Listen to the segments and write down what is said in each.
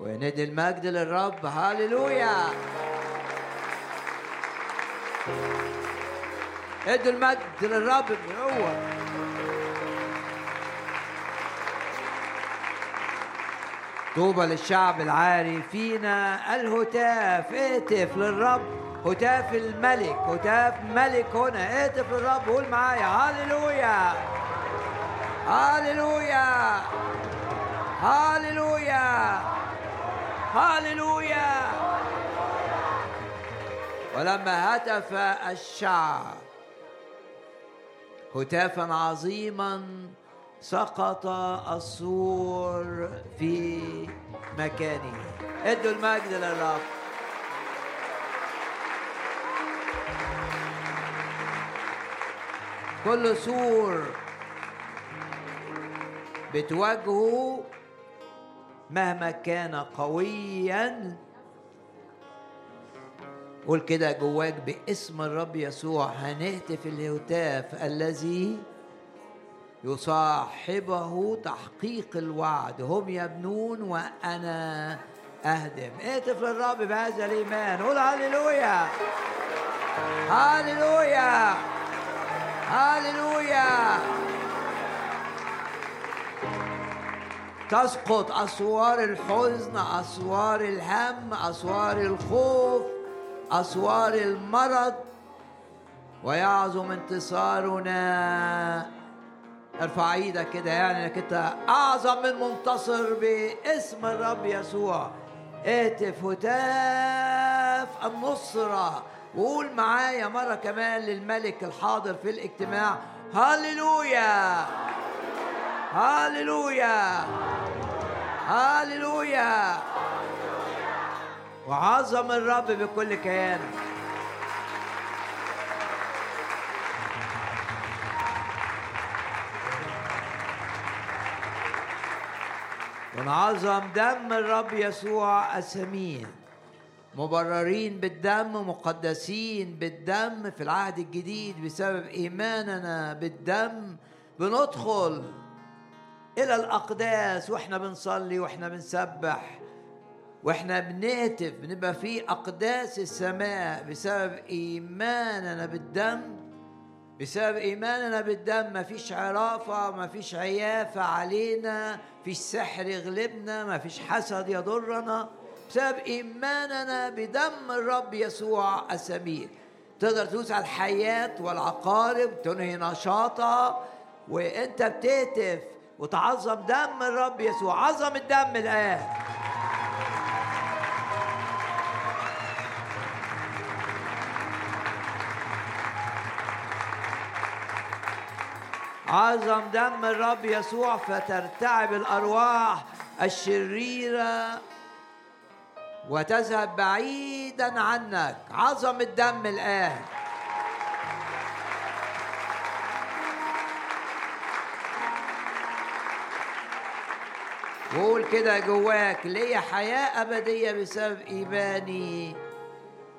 وندي المجد للرب هاليلويا. ادوا المجد للرب من هو طوبى للشعب العاري فينا الهتاف اهتف للرب. هتاف الملك هتاف ملك هنا اهتف للرب. قول معايا هاليلويا. هاليلويا. هاليلويا. هاليلويا. ولما هتف الشعب هتافا عظيما سقط السور في مكانه. ادوا المجد للرب. كل سور بتواجهه مهما كان قويا. قول كده جواك باسم الرب يسوع هنهتف الهتاف الذي يصاحبه تحقيق الوعد. هم يبنون وأنا أهدم. اهتف للرب بهذا الإيمان. قول هللويا. هللويا. هللويا. تسقط أسوار الحزن أسوار الهم أسوار الخوف أسوار المرض. ويعظم انتصارنا. ارفع إيدك كده يعني انك انت أعظم من منتصر باسم الرب يسوع. اهتف هتاف النصرة. وقول معايا مرة كمان للملك الحاضر في الاجتماع. هللويا! هللويا هللويا وعظم الرب بكل كيانك ونعظم دم الرب يسوع الثمين مبررين بالدم مقدسين بالدم في العهد الجديد بسبب إيماننا بالدم. بندخل إلى الأقداس وإحنا بنصلي وإحنا بنسبح وإحنا بنهتف بنبقى في أقداس السماء بسبب إيماننا بالدم بسبب إيماننا بالدم. مفيش عرافة مفيش عيافة علينا مفيش سحر يغلبنا مفيش حسد يضرنا. بسبب إيماننا بدم الرب يسوع السمير. تقدر تدوس على الحياة والعقارب تنهي نشاطها وإنت بتهتف. وتعظم دم الرب يسوع. عظم الدم الآن. عظم دم الرب يسوع فترتعب الأرواح الشريرة وتذهب بعيدا عنك. عظم الدم الآن. وقول كده جواك ليا حياة أبدية بسبب إيماني.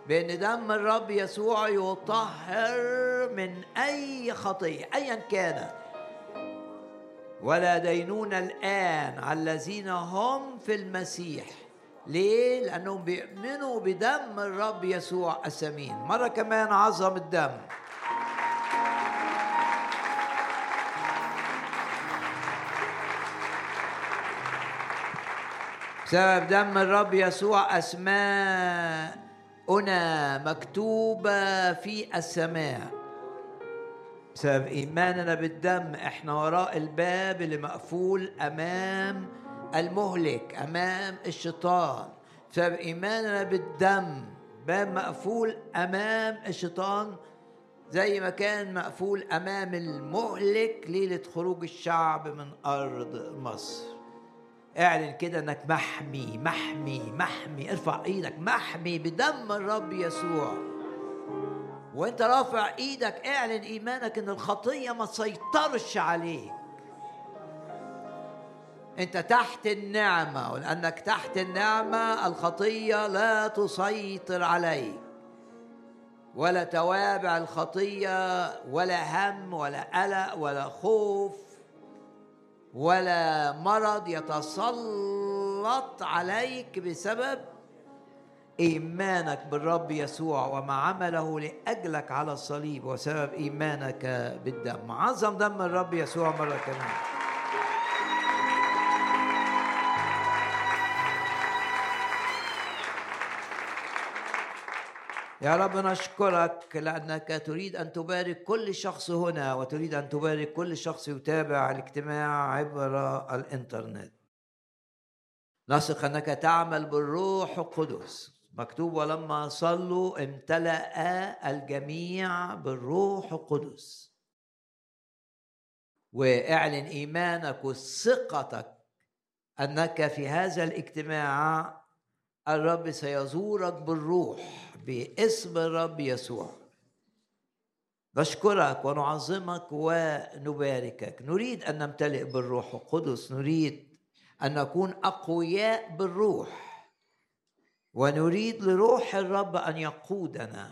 بأن دم الرب يسوع يطهر من أي خطية أيا كانت ولا دينون الآن على الذين هم في المسيح. ليه؟ لأنهم بيؤمنوا بدم الرب يسوع الثمين مرة كمان عظم الدم. بسبب دم الرب يسوع أسماءنا مكتوبة في السماء. بسبب إيماننا بالدم إحنا وراء الباب اللي مقفول أمام المهلك أمام الشيطان. بسبب إيماننا بالدم باب مقفول أمام الشيطان زي ما كان مقفول أمام المهلك ليلة خروج الشعب من أرض مصر. اعلن كده انك محمي محمي محمي. ارفع إيدك محمي بدم الرب يسوع. وانت رافع إيدك اعلن ايمانك ان الخطية ما تسيطرش عليك. انت تحت النعمة ولانك تحت النعمة الخطية لا تسيطر عليك. ولا توابع الخطية ولا هم ولا قلق ولا خوف. ولا مرض يتسلط عليك بسبب إيمانك بالرب يسوع وما عمله لأجلك على الصليب وسبب إيمانك بالدم. عظم دم الرب يسوع مرة كمان. يا رب نشكرك لأنك تريد أن تبارك كل شخص هنا وتريد أن تبارك كل شخص يتابع الاجتماع عبر الإنترنت. نثق أنك تعمل بالروح القدس. مكتوب ولما صلوا امتلأ الجميع بالروح القدس. واعلن إيمانك وثقتك أنك في هذا الاجتماع الرب سيزورك بالروح باسم الرب يسوع. نشكرك ونعظمك ونباركك. نريد أن نمتلئ بالروح القدس. نريد أن نكون أقوياء بالروح. ونريد لروح الرب أن يقودنا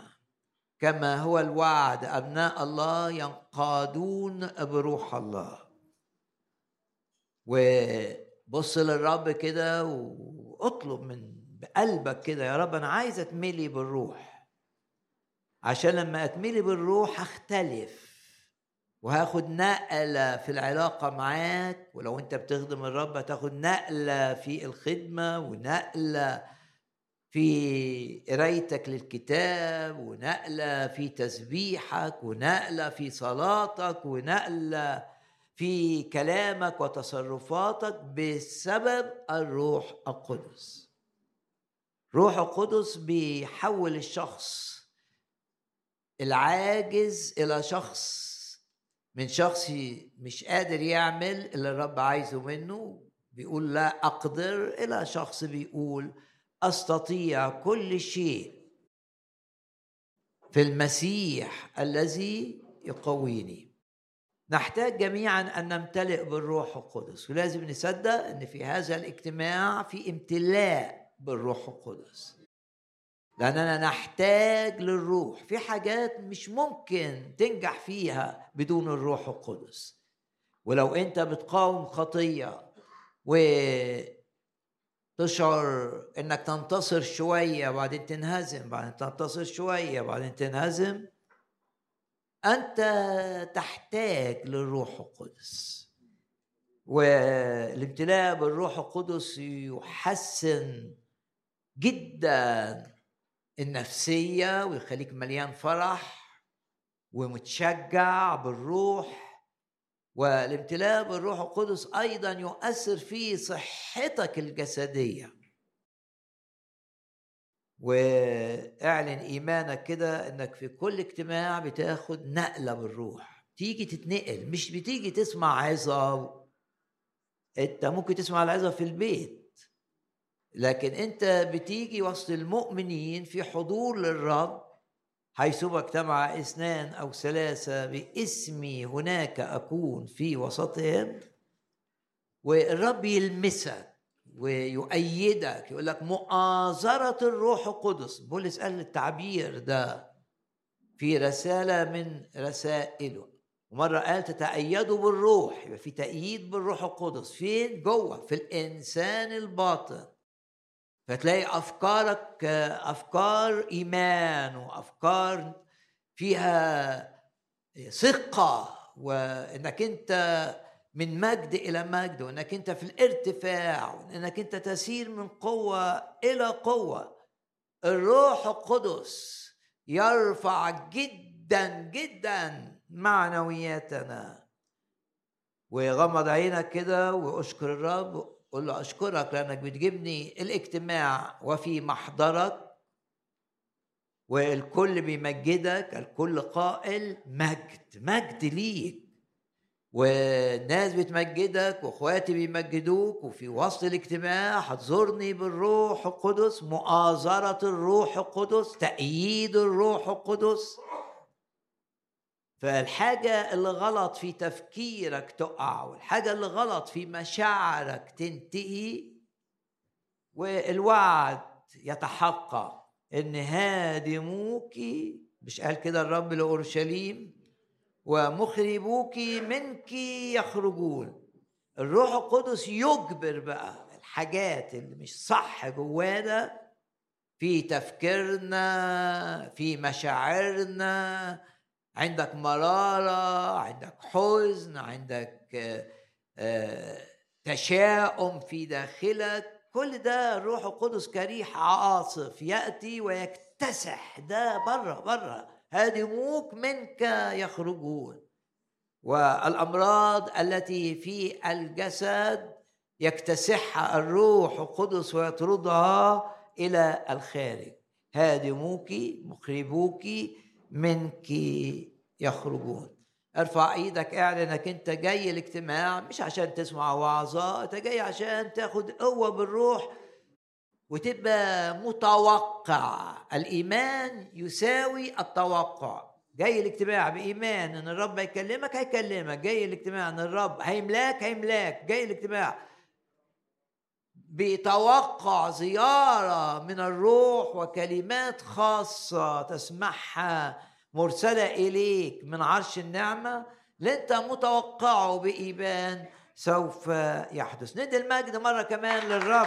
كما هو الوعد. أبناء الله ينقادون بروح الله. وبص للرب كده واطلب من بقلبك كده يا رب أنا عايز أتملي بالروح. عشان لما أتملي بالروح هختلف وهاخد نقلة في العلاقة معاك ولو أنت بتخدم الرب هتاخد نقلة في الخدمة ونقلة في قرايتك للكتاب ونقلة في تسبيحك ونقلة في صلاتك ونقلة في كلامك وتصرفاتك بسبب الروح القدس. روح القدس بيحول الشخص العاجز إلى شخص من شخص مش قادر يعمل اللي الرب عايزه منه. بيقول لا أقدر إلى شخص بيقول أستطيع كل شيء في المسيح الذي يقويني. نحتاج جميعا أن نمتلئ بالروح القدس. ولازم نصدق إن في هذا الاجتماع في امتلاء بالروح القدس. لأننا نحتاج للروح. في حاجات مش ممكن تنجح فيها بدون الروح القدس. ولو أنت بتقاوم خطية و تشعر إنك تنتصر شوية وبعدين تنهزم بعدين تنتصر شوية وبعدين تنهزم أنت تحتاج للروح القدس. والامتلاء بالروح القدس يحسن جدا النفسية ويخليك مليان فرح ومتشجع بالروح. والامتلاء بالروح القدس أيضا يؤثر في صحتك الجسدية. واعلن إيمانك كده إنك في كل اجتماع بتاخد نقلة بالروح. تيجي تتنقل مش بتيجي تسمع عظة. أنت ممكن تسمع العظة في البيت. لكن انت بتيجي وسط المؤمنين في حضور للرب حيثما اجتمع اثنان أو ثلاثة باسمي هناك أكون في وسطهم والرب يلمسك ويؤيدك يقول لك مؤازرة الروح القدس. بولس قال التعبير ده في رسالة من رسائله. ومرة قال تتأيدوا بالروح يبقى في تأييد بالروح القدس. فين؟ جوه في الإنسان الباطن. فتلاقي أفكارك أفكار إيمان وأفكار فيها ثقة وإنك أنت من مجد إلى مجد وإنك أنت في الارتفاع وإنك أنت تسير من قوة إلى قوة. الروح القدس يرفع جدا جدا معنوياتنا. وغمض عينك كده وأشكر الرب قل له أشكرك لأنك بتجيبني الاجتماع وفي محضرك والكل بيمجدك الكل قائل مجد مجد ليك. والناس بتمجدك وإخواتي بيمجدوك وفي وسط الاجتماع هتزورني بالروح القدس مؤازرة الروح القدس تأييد الروح القدس. فالحاجة اللي غلط في تفكيرك تقع والحاجة اللي غلط في مشاعرك تنتهي والوعد يتحقق إن هادموك مش قال كده الرب لأورشليم؟ ومخربوك منك يخرجون. الروح القدس يجبر بقى الحاجات اللي مش صح جوانا في تفكيرنا في مشاعرنا عندك مرارة عندك حزن عندك آه، تشاؤم في داخلك كل ده الروح القدس كريح عاصف يأتي ويكتسح ده بره بره هادموك منك يخرجون. والأمراض التي في الجسد يكتسحها الروح القدس ويطردها إلى الخارج. هادموك مخربوك منك يخرجون. ارفع إيدك اعلن انك انت جاي الاجتماع مش عشان تسمع وعظة انت جاي عشان تاخد قوة بالروح وتبقى متوقع. الإيمان يساوي التوقع. جاي الاجتماع بإيمان إن الرب هيكلمك هيكلمك. جاي الاجتماع إن الرب هيملاك هيملاك. جاي الاجتماع بتوقع زيارة من الروح وكلمات خاصة تسمعها مرسلة إليك من عرش النعمة لانت متوقعه بإيمان سوف يحدث ندي المجد مرة كمان للرب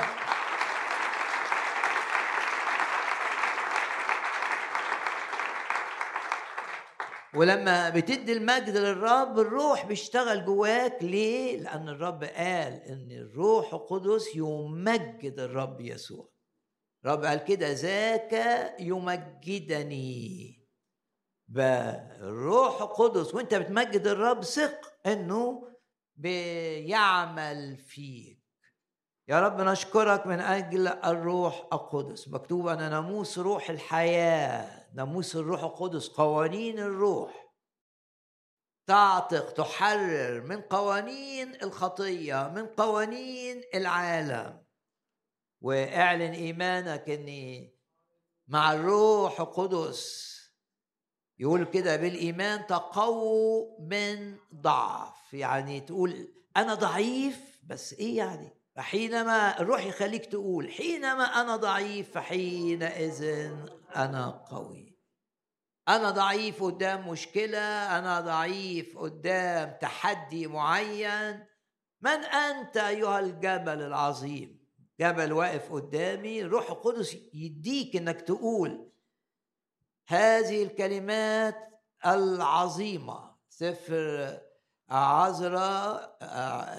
ولما بتدي المجد للرب الروح بيشتغل جواك ليه؟ لأن الرب قال إن الروح القدس يمجد الرب يسوع. الرب قال كده ذاك يمجدني. بالروح القدس وانت بتمجد الرب ثق انه بيعمل فيك. يا رب نشكرك من أجل الروح القدس. مكتوب أن ناموس روح الحياة ناموس الروح القدس قوانين الروح تعتق تحرر من قوانين الخطية من قوانين العالم. واعلن إيمانك إني مع الروح القدس يقول كده بالإيمان تقووا من ضعف. يعني تقول أنا ضعيف بس إيه يعني؟ فحينما الروح يخليك تقول حينما أنا ضعيف فحينئذ أنا قوي. أنا ضعيف قدام مشكلة أنا ضعيف قدام تحدي معين. من أنت أيها الجبل العظيم؟ جبل واقف قدامي الروح القدس يديك إنك تقول هذه الكلمات العظيمة. سفر عذراء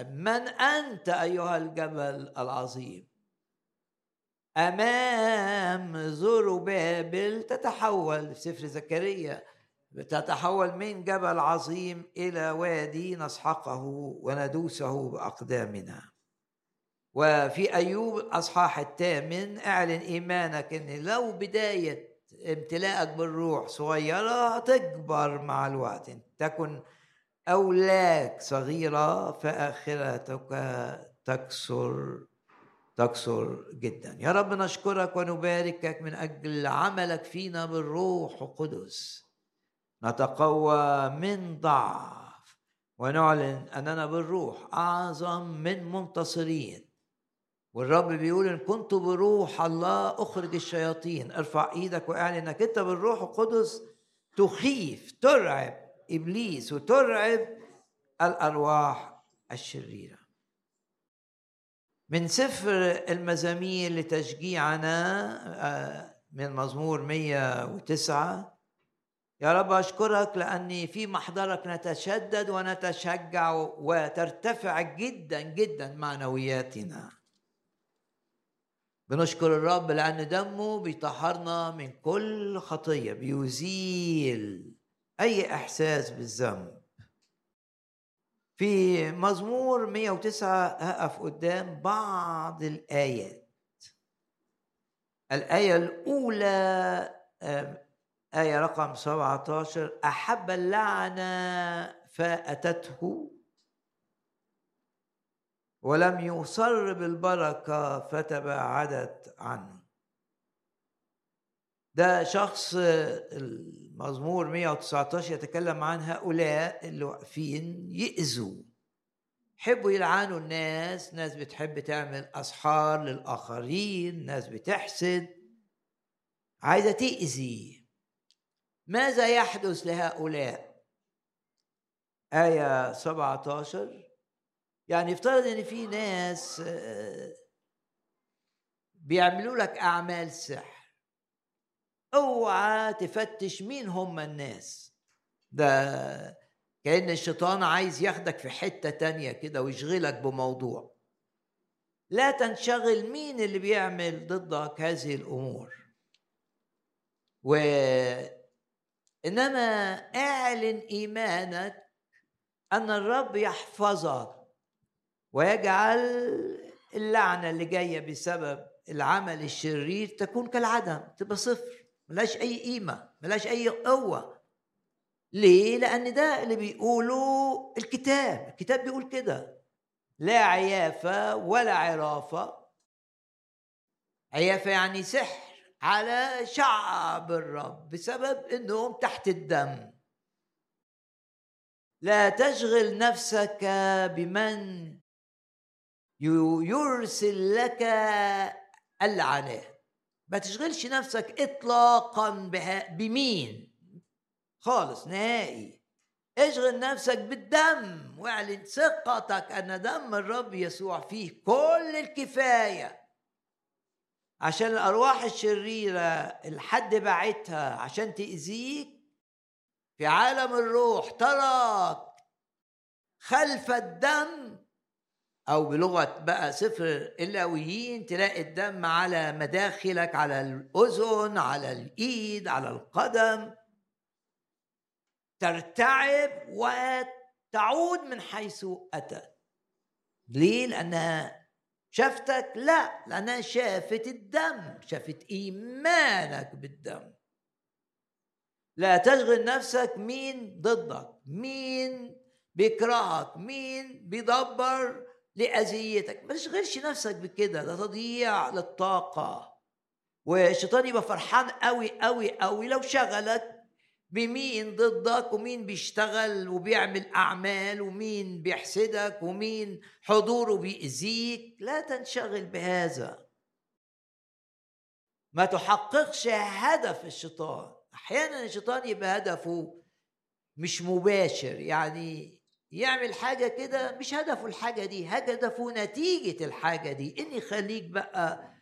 من أنت أيها الجبل العظيم؟ أمام زربابل تتحول في سفر زكريا تتحول من جبل عظيم إلى وادي نسحقه وندوسه بأقدامنا. وفي أيوب الاصحاح الثامن اعلن إيمانك إن لو بداية امتلاءك بالروح صغيرة تكبر مع الوقت. تكن أولاك صغيرة فآخرتك تكسر تكسر جدا. يا رب نشكرك ونباركك من أجل عملك فينا بالروح القدس. نتقوى من ضعف ونعلن أننا بالروح أعظم من منتصرين. والرب بيقول إن كنت بروح الله أخرج الشياطين. ارفع إيدك وأعلن أنك أنت بالروح القدس. تخيف ترعب إبليس وترعب الأرواح الشريرة. من سفر المزامير لتشجيعنا آه، من مزمور 109 يا رب أشكرك لأني في محضرك نتشدد ونتشجع وترتفع جدا جدا معنوياتنا. بنشكر الرب لأن دمه بيطهرنا من كل خطية بيزيل أي إحساس بالذنب. في مزمور 109 هقف قدام بعض الآيات. الآية الأولى آية رقم 17 أحب اللعنة فأتته ولم يصر بالبركة فتباعدت عنه. ده شخص المزمور 119 يتكلم عن هؤلاء اللي واقفين يأذوا. يحبوا يلعنوا الناس ناس بتحب تعمل أسحار للآخرين ناس بتحسد. عايزة تأذي. ماذا يحدث لهؤلاء؟ آية 17 يعني افترض إن في ناس بيعملوا لك أعمال سحر. أوعى تفتش مين هم الناس. ده كأن الشيطان عايز ياخدك في حتة تانية كده ويشغلك بموضوع. لا تنشغل مين اللي بيعمل ضدك هذه الأمور. و إنما أعلن إيمانك أن الرب يحفظك. ويجعل اللعنة اللي جاية بسبب العمل الشرير تكون كالعدم تبقى صفر ملاش أي قيمة ملاش أي قوة. ليه؟ لأن ده اللي بيقوله الكتاب الكتاب بيقول كده لا عيافة ولا عرافة عيافة يعني سحر على شعب الرب بسبب إنهم تحت الدم. لا تشغل نفسك بمن يرسل لك اللعنات ما تشغلش نفسك اطلاقا بمين؟ خالص نهائي. اشغل نفسك بالدم واعلن ثقتك أن دم الرب يسوع فيه كل الكفاية. عشان الأرواح الشريرة الحد بعتها عشان تأذيك في عالم الروح تراك خلف الدم أو بلغة بقى سفر اللاويين تلاقي الدم على مداخلك على الأذن على الإيد على القدم. ترتعب وتعود من حيث اتت ليه؟ لانها شافتك؟ لا لانها شافت الدم شافت إيمانك بالدم. لا تشغل نفسك مين ضدك؟ مين بيكرهك؟ مين بيدبر؟ لأذيتك. ما تشغلش نفسك بكده ده تضييع للطاقة. والشيطان يبقى فرحان قوي قوي قوي لو شغلك بمين ضدك ومين بيشتغل وبيعمل أعمال ومين بيحسدك ومين حضوره بيأذيك. لا تنشغل بهذا. ما تحققش هدف الشيطان. أحيانا الشيطان يبقى هدفه مش مباشر يعني يعمل حاجة كده مش هدفه الحاجة دي هدفه نتيجة الحاجة دي. إن يخليك بقى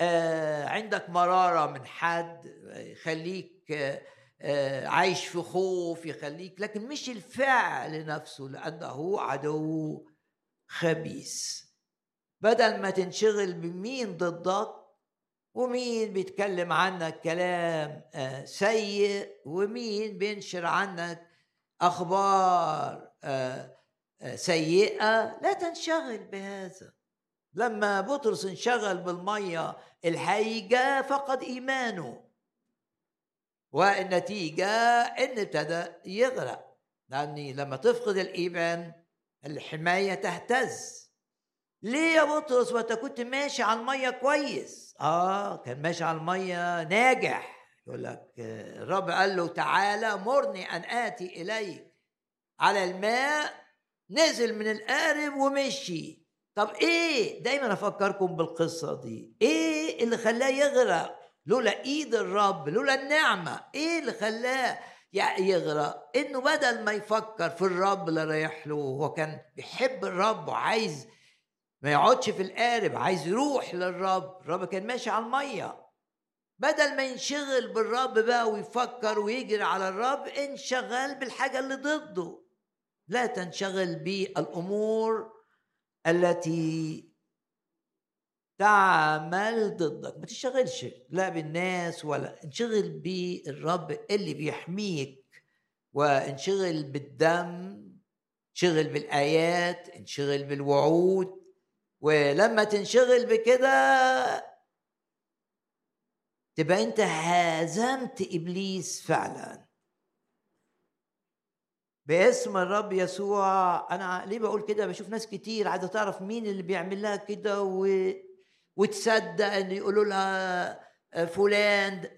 آه عندك مرارة من حد يخليك آه آه، عايش في خوف يخليك لكن مش الفعل نفسه لأنه عدو خبيث. بدل ما تنشغل بمين ضدك ومين بيتكلم عنك كلام آه، سيء ومين بينشر عنك أخبار آه، سيئة لا تنشغل بهذا. لما بطرس انشغل بالمية الهيجة فقد إيمانه والنتيجة إن ابتدى يغرق. لأني لما تفقد الإيمان الحماية تهتز. ليه يا بطرس؟ وانت كنت ماشي على المية كويس. آه كان ماشي على المية ناجح. يقول لك الرب قال له تعالى مرني أن آتي إليك. على الماء نزل من القارب ومشي. طب إيه؟ دايما أفكركم بالقصة دي. إيه اللي خلاه يغرق؟ لولا إيد الرب لولا النعمة. إيه اللي خلاه يغرق؟ إنه بدل ما يفكر في الرب اللي رايح له. هو كان بيحب الرب وعايز ما يقعدش في القارب عايز يروح للرب. الرب كان ماشي على المية. بدل ما ينشغل بالرب بقى ويفكر ويجري على الرب انشغل بالحاجة اللي ضده. لا تنشغل بالأمور التي تعمل ضدك. ما تشتغلش لا بالناس ولا انشغل بالرب اللي بيحميك وانشغل بالدم انشغل بالآيات انشغل بالوعود. ولما تنشغل بكده تبقى انت هزمت إبليس فعلا. باسم الرب يسوع. أنا ليه بقول كده؟ بشوف ناس كتير عايزة تعرف مين اللي بيعمل لها كده و وتصدق إن يقولوا لها آه، فلان.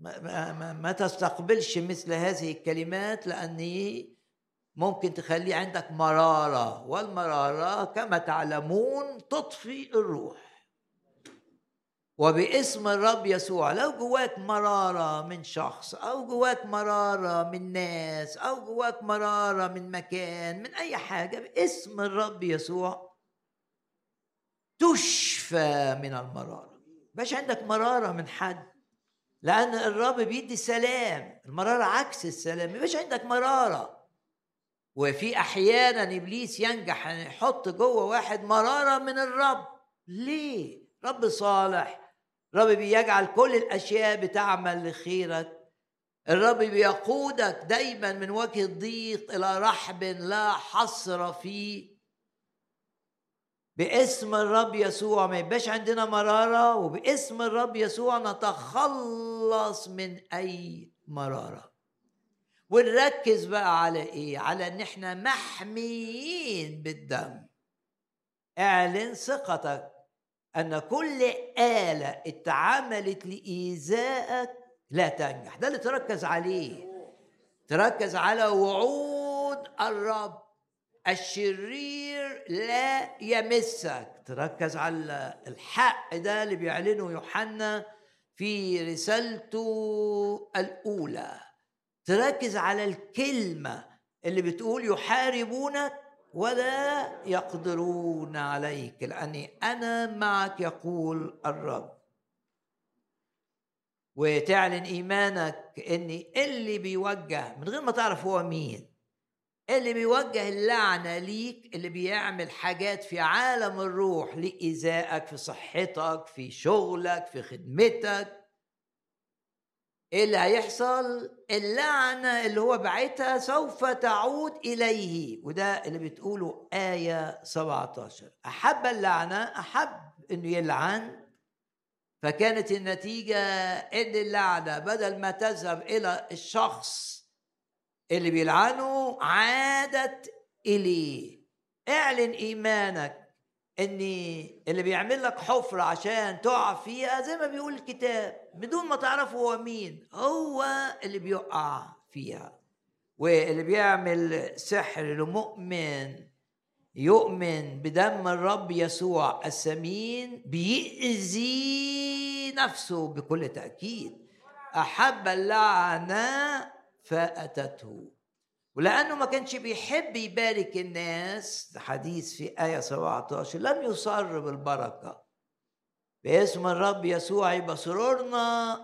ما, ما, ما تستقبلش مثل هذه الكلمات لأن ممكن تخلي عندك مرارة. والمرارة كما تعلمون تطفي الروح. وباسم الرب يسوع لو جواك مرارة من شخص أو جواك مرارة من ناس أو جواك مرارة من مكان من أي حاجة باسم الرب يسوع تشفى من المرارة. باش عندك مرارة من حد لأن الرب بيدي سلام المرارة عكس السلام باش عندك مرارة. وفي أحيانا إبليس ينجح يحط جوه واحد مرارة من الرب. ليه؟ رب صالح. رب بيجعل كل الأشياء بتعمل لخيرك. الرب بيقودك دايما من وجه الضيق إلى رحب لا حصر فيه. باسم الرب يسوع ما يبقاش عندنا مرارة وباسم الرب يسوع نتخلص من أي مرارة. ونركز بقى على إيه؟ على إن إحنا محميين بالدم. اعلن ثقتك. أن كل آلة اتعملت لإيذائك لا تنجح. ده اللي تركز عليه. تركز على وعود الرب الشرير لا يمسك. تركز على الحق ده اللي بيعلنه يوحنا في رسالته الأولى. تركز على الكلمة اللي بتقول يحاربونك ولا يقدرون عليك. لأني أنا معك يقول الرب. وتعلن إيمانك إن اللي بيوجه من غير ما تعرف هو مين اللي بيوجه اللعنة ليك اللي بيعمل حاجات في عالم الروح لإيذائك في صحتك في شغلك في خدمتك إيه اللي هيحصل؟ اللعنة اللي هو بعتها سوف تعود إليه. وده اللي بتقوله آية 17 أحب اللعنة أحب إنه يلعن. فكانت النتيجة إن اللعنة بدل ما تذهب إلى الشخص اللي بيلعنه عادت إليه. اعلن إيمانك ان اللي بيعمل لك حفرة عشان تقع فيها زي ما بيقول الكتاب بدون ما تعرف هو مين هو اللي بيقع فيها. واللي بيعمل سحر لمؤمن يؤمن بدم الرب يسوع السمين بيأذي نفسه بكل تأكيد. أحب اللعنة فأتته. ولأنه ما كانش بيحب يبارك الناس ده حديث في آية 17 لم يصر بالبركة باسم الرب يسوع يبقى سرورنا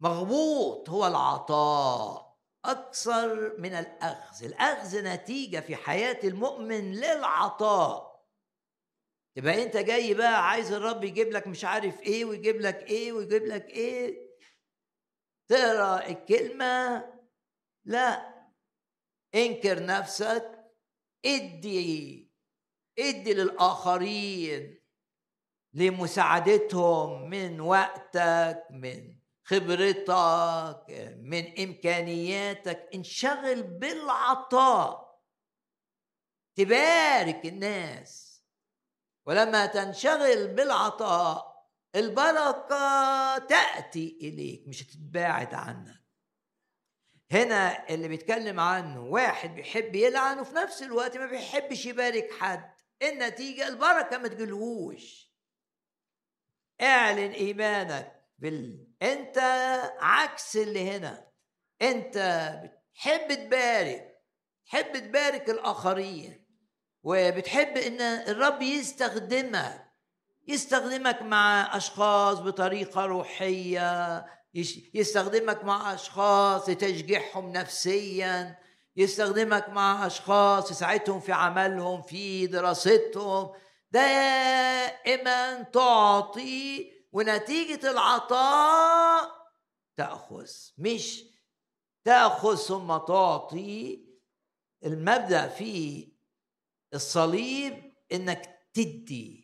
مغبوط هو العطاء أكثر من الأخذ. الأخذ نتيجة في حياة المؤمن للعطاء. تبقى أنت جاي بقى عايز الرب يجيب لك مش عارف إيه ويجيب لك إيه ويجيب لك إيه؟ تقرأ الكلمة. لا انكر نفسك ادي ادي للآخرين لمساعدتهم من وقتك من خبرتك من إمكانياتك. انشغل بالعطاء. تبارك الناس. ولما تنشغل بالعطاء البركة تأتي إليك مش هتتباعد عنك. هنا اللي بيتكلم عنه واحد بيحب يلعن وفي نفس الوقت ما بيحبش يبارك حد. النتيجة البركة ما تجيلهوش اعلن إيمانك بال... أنت عكس اللي هنا. أنت بتحب تبارك. تحب تبارك الآخرين. وبتحب إن الرب يستخدمك. يستخدمك مع أشخاص بطريقة روحية يستخدمك مع أشخاص لتشجيعهم نفسيا يستخدمك مع أشخاص يساعدهم في عملهم في دراستهم. دائما تعطي ونتيجة العطاء تأخذ. مش تأخذ ثم تعطي. المبدأ في الصليب إنك تدي.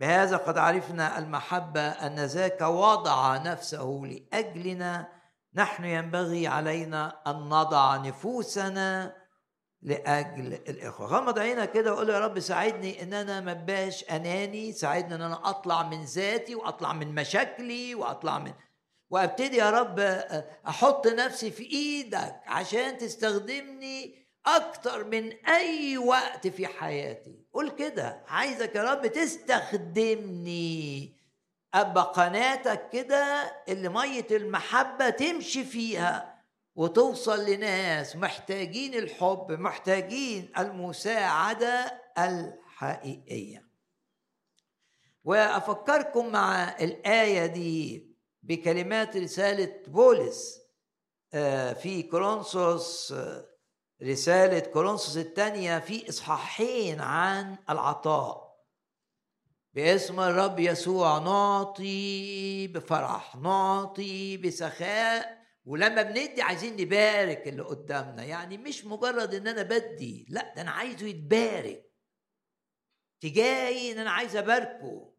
بهذا قد عرفنا المحبة أن ذاك وضع نفسه لأجلنا. نحن ينبغي علينا أن نضع نفوسنا لأجل الإخوة. غمض عينك كده وقول يا رب ساعدني إن أنا ما بقاش أناني ساعدني إن أنا أطلع من ذاتي وأطلع من مشاكلي وأطلع من وأبتدي يا رب أحط نفسي في إيدك عشان تستخدمني أكتر من أي وقت في حياتي. قول كده عايزك يا رب تستخدمني. أبقى قناتك كده اللي مية المحبة تمشي فيها وتوصل لناس محتاجين الحب محتاجين المساعدة الحقيقية. وأفكركم مع الآية دي بكلمات رسالة بولس آه، في كورنثوس رسالة كورنثوس الثانية في إصحاحين عن العطاء. باسم الرب يسوع نعطي بفرح نعطي بسخاء. ولما بندي عايزين نبارك اللي قدامنا يعني مش مجرد إن أنا بدي لا ده أنا عايزه يتبارك. تجاهي إن أنا عايز أباركه.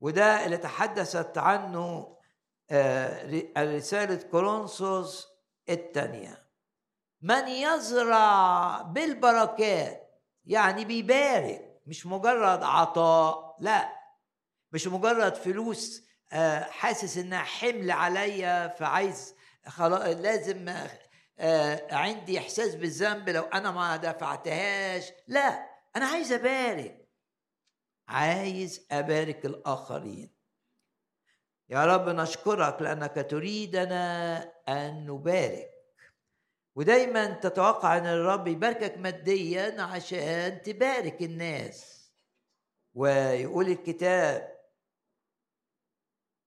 وده اللي تحدثت عنه آه، رسالة كورنثوس الثانية. من يزرع بالبركات يعني بيبارك مش مجرد عطاء لا. مش مجرد فلوس آه، حاسس إنها حمل عليا فعايز خلاص لازم آه، عندي إحساس بالذنب لو أنا ما دفعتهاش. لا أنا عايز أبارك. عايز أبارك الآخرين. يا رب نشكرك لأنك تريدنا أن نبارك. ودايما تتوقع أن الرب يباركك ماديا عشان تبارك الناس. ويقول الكتاب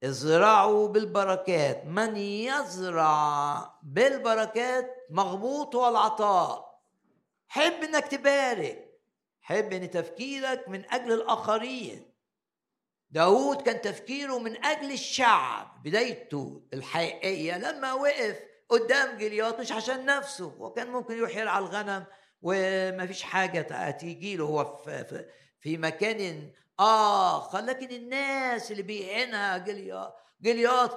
ازرعوا بالبركات. من يزرع بالبركات مغبوط هو العطاء حب إنك تبارك. حب إن تفكيرك من أجل الآخرين. داود كان تفكيره من أجل الشعب بدايته الحقيقية. لما وقف قدام جليات مش عشان نفسه وكان ممكن يروح يرعى الغنم وما فيش حاجة تيجي له هو في, في مكان آخر. لكن الناس اللي بيهينها جليات جليات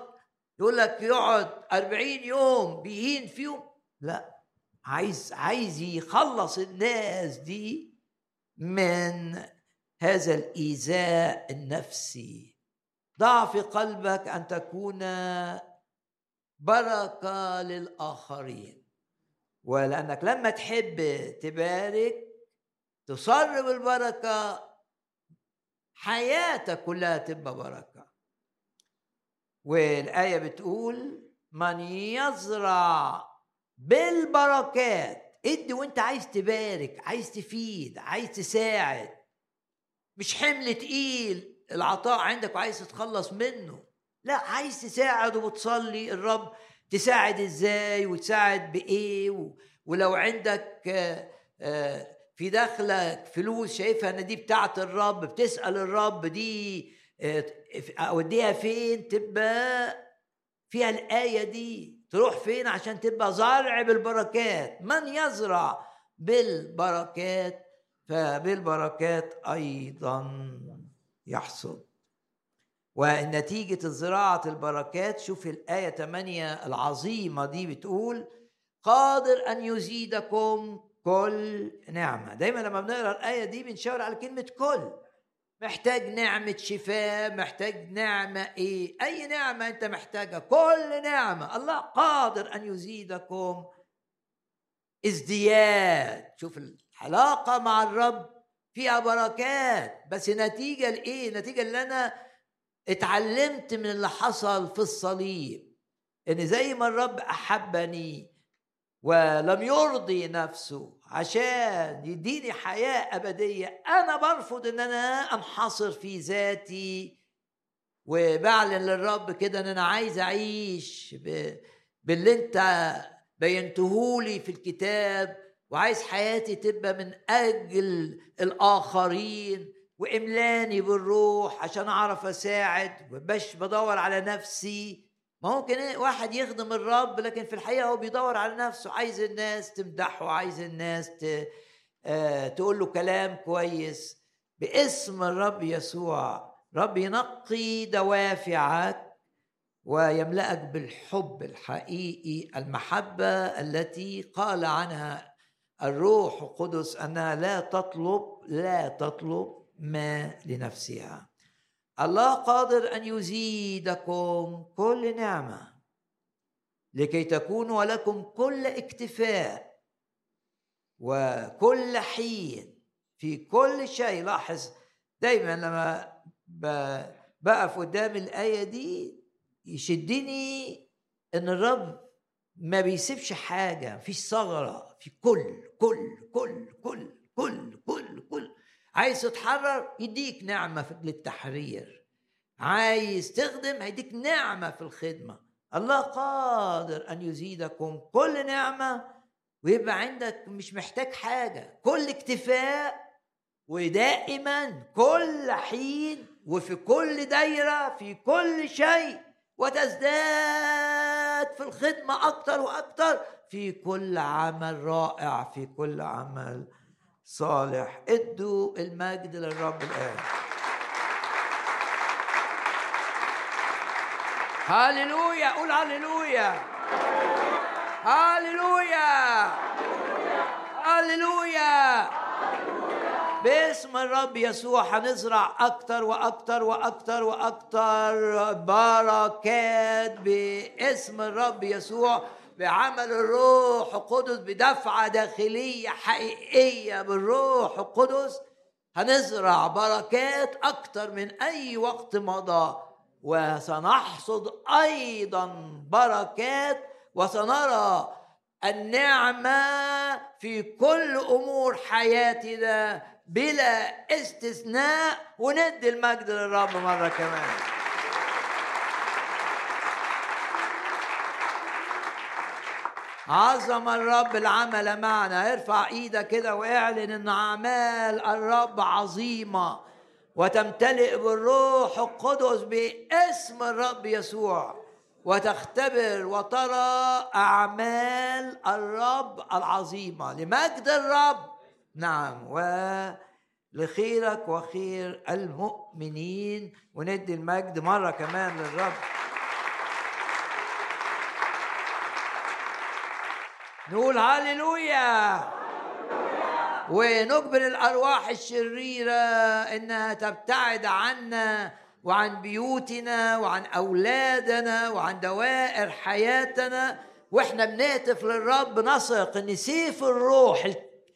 يقول لك يقعد أربعين يوم بيهين فيهم. لا عايز عايز يخلص الناس دي من هذا الإيذاء النفسي. ضع في قلبك أن تكون بركة للآخرين. ولأنك لما تحب تبارك تصر بالبركه حياتك كلها تبقى بركة. والآية بتقول من يزرع بالبركات ادي وانت عايز تبارك عايز تفيد عايز تساعد. مش حمل تقيل العطاء عندك وعايز تتخلص منه. لا عايز تساعد وبتصلي الرب تساعد إزاي وتساعد بإيه؟ ولو عندك آه، في داخلك فلوس شايفها إن دي بتاعت الرب بتسأل الرب دي آه، أوديها فين؟ تبقى فيها الآية دي. تروح فين عشان تبقى زارع بالبركات؟ من يزرع بالبركات؟ فبالبركات أيضا يحصد ونتيجة زراعة البركات شوف الآية 8 العظيمة دي بتقول قادر أن يزيدكم كل نعمة. دايما لما بنقرأ الآية دي بنشاور على كلمة كل. محتاج نعمة شفاء محتاج نعمة إيه؟ أي نعمة أنت محتاجها كل نعمة. الله قادر أن يزيدكم ازدياد. شوف العلاقة مع الرب فيها بركات. بس نتيجة لإيه؟ نتيجة اللي أنا اتعلمت من اللي حصل في الصليب إن زي ما الرب أحبني ولم يرضي نفسه عشان يديني حياة أبدية أنا برفض إن أنا أنحصر في ذاتي. وبعلن للرب كده إن أنا عايز أعيش باللي أنت بينتهولي في الكتاب وعايز حياتي تبقى من أجل الآخرين. وإملاني بالروح عشان أعرف أساعد وبش بدور على نفسي ممكن إيه واحد يخدم الرب لكن في الحقيقة هو بيدور على نفسه عايز الناس تمدحه عايز الناس. آه تقول له كلام كويس باسم الرب يسوع رب ينقي دوافعك ويملأك بالحب الحقيقي المحبة التي قال عنها الروح القدس أنها لا تطلب لا تطلب ما لنفسها. الله قادر أن يزيدكم كل نعمة لكي تكونوا لكم كل اكتفاء وكل حين في كل شيء. لاحظ دايما لما بقف قدام الآية دي يشدني إن الرب ما بيسيبش حاجة في ثغرة في كل كل كل كل كل كل كل. عايز تتحرر يديك نعمة للتحرير. عايز تخدم هيديك نعمة في الخدمة. الله قادر أن يزيدكم كل نعمة ويبقى عندك مش محتاج حاجة. كل اكتفاء ودائما كل حين وفي كل دايرة في كل شيء. وتزداد في الخدمة أكتر وأكتر. في كل عمل رائع في كل عمل صالح ادوا المجد للرب الآن. هاليلويا قول هاليلويا. هاليلويا. هاليلويا. باسم الرب يسوع هنزرع أكتر وأكتر وأكتر وأكتر بركات باسم الرب يسوع. بعمل الروح القدس بدفعة داخلية حقيقية بالروح القدس هنزرع بركات أكتر من أي وقت مضى. وسنحصد أيضا بركات وسنرى النعمة في كل أمور حياتنا بلا استثناء وندي المجد للرب مرة كمان. عظم الرب العمل معنا. ارفع إيدك كده واعلن ان اعمال الرب عظيمة وتمتلئ بالروح القدس باسم الرب يسوع. وتختبر وترى اعمال الرب العظيمة. لمجد الرب. نعم. ولخيرك وخير المؤمنين. وندي المجد مرة كمان للرب. نقول هاليلويا. ونجبر الأرواح الشريرة إنها تبتعد عنا وعن بيوتنا وعن أولادنا وعن دوائر حياتنا. وإحنا بنهتف للرب نثق إن سيف الروح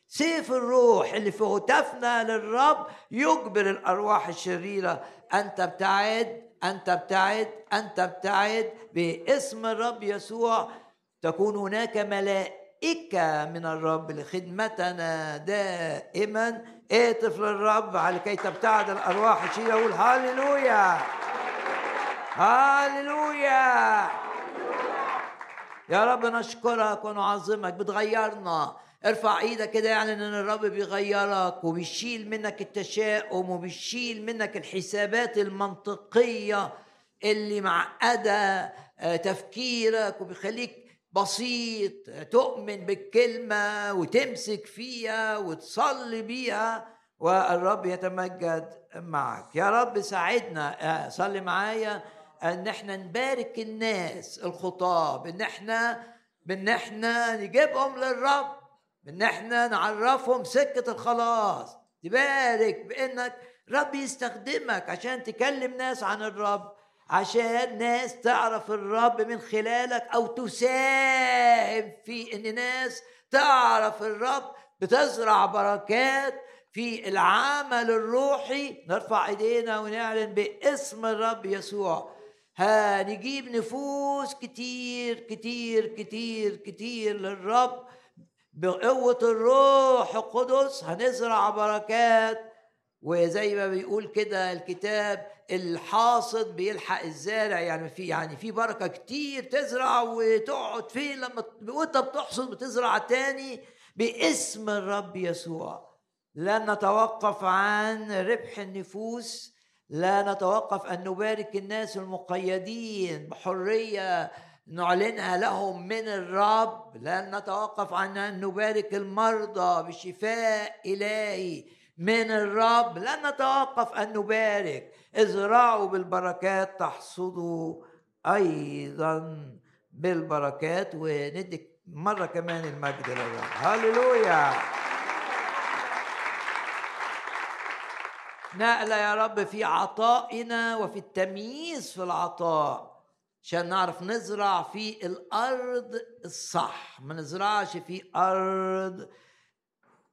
سيف الروح اللي في هتافنا للرب يجبر الأرواح الشريرة. ان تبتعد ان تبتعد ان تبتعد باسم الرب يسوع. تكون هناك ملائكة من الرب لخدمتنا دائما. اهتف للرب على كي تبتعد الأرواح الشريره يقول هاليلويا هاليلويا يا رب نشكرك ونعظمك. بتغيرنا. ارفع إيدك كده يعني إن الرب بيغيرك وبيشيل منك التشاؤم وبيشيل منك الحسابات المنطقية اللي معقدة آه، تفكيرك وبيخليك بسيط تؤمن بالكلمة وتمسك فيها وتصلي بيها والرب يتمجد معك. يا رب ساعدنا آه، صلي معايا إن إحنا نبارك الناس الخطاب إن إحنا بإن إحنا نجيبهم للرب ان إحنا نعرفهم سكة الخلاص. تبارك بإنك رب يستخدمك عشان تكلم ناس عن الرب. عشان ناس تعرف الرب من خلالك أو تساهم في إن ناس تعرف الرب بتزرع بركات في العمل الروحي. نرفع إيدينا ونعلن باسم الرب يسوع. هنجيب نفوس كتير كتير كتير كتير للرب بقوة الروح القدس. هنزرع بركات وزي ما بيقول كده الكتاب الحاصد بيلحق الزارع. يعني في يعني في بركة كتير تزرع وتقعد فيه لما وانت بتحصد بتزرع تاني باسم الرب يسوع. لا نتوقف عن ربح النفوس لا نتوقف أن نبارك الناس المقيدين بحرية نعلنها لهم من الرب. لن نتوقف عن أن نبارك المرضى بشفاء إلهي. من الرب. لن نتوقف أن نبارك. ازرعوا بالبركات تحصدوا أيضا بالبركات. وندي مرة كمان المجد للرب. هللويا. نقلة يا رب في عطائنا وفي التمييز في العطاء. عشان نعرف نزرع في الأرض الصح. ما نزرعش في أرض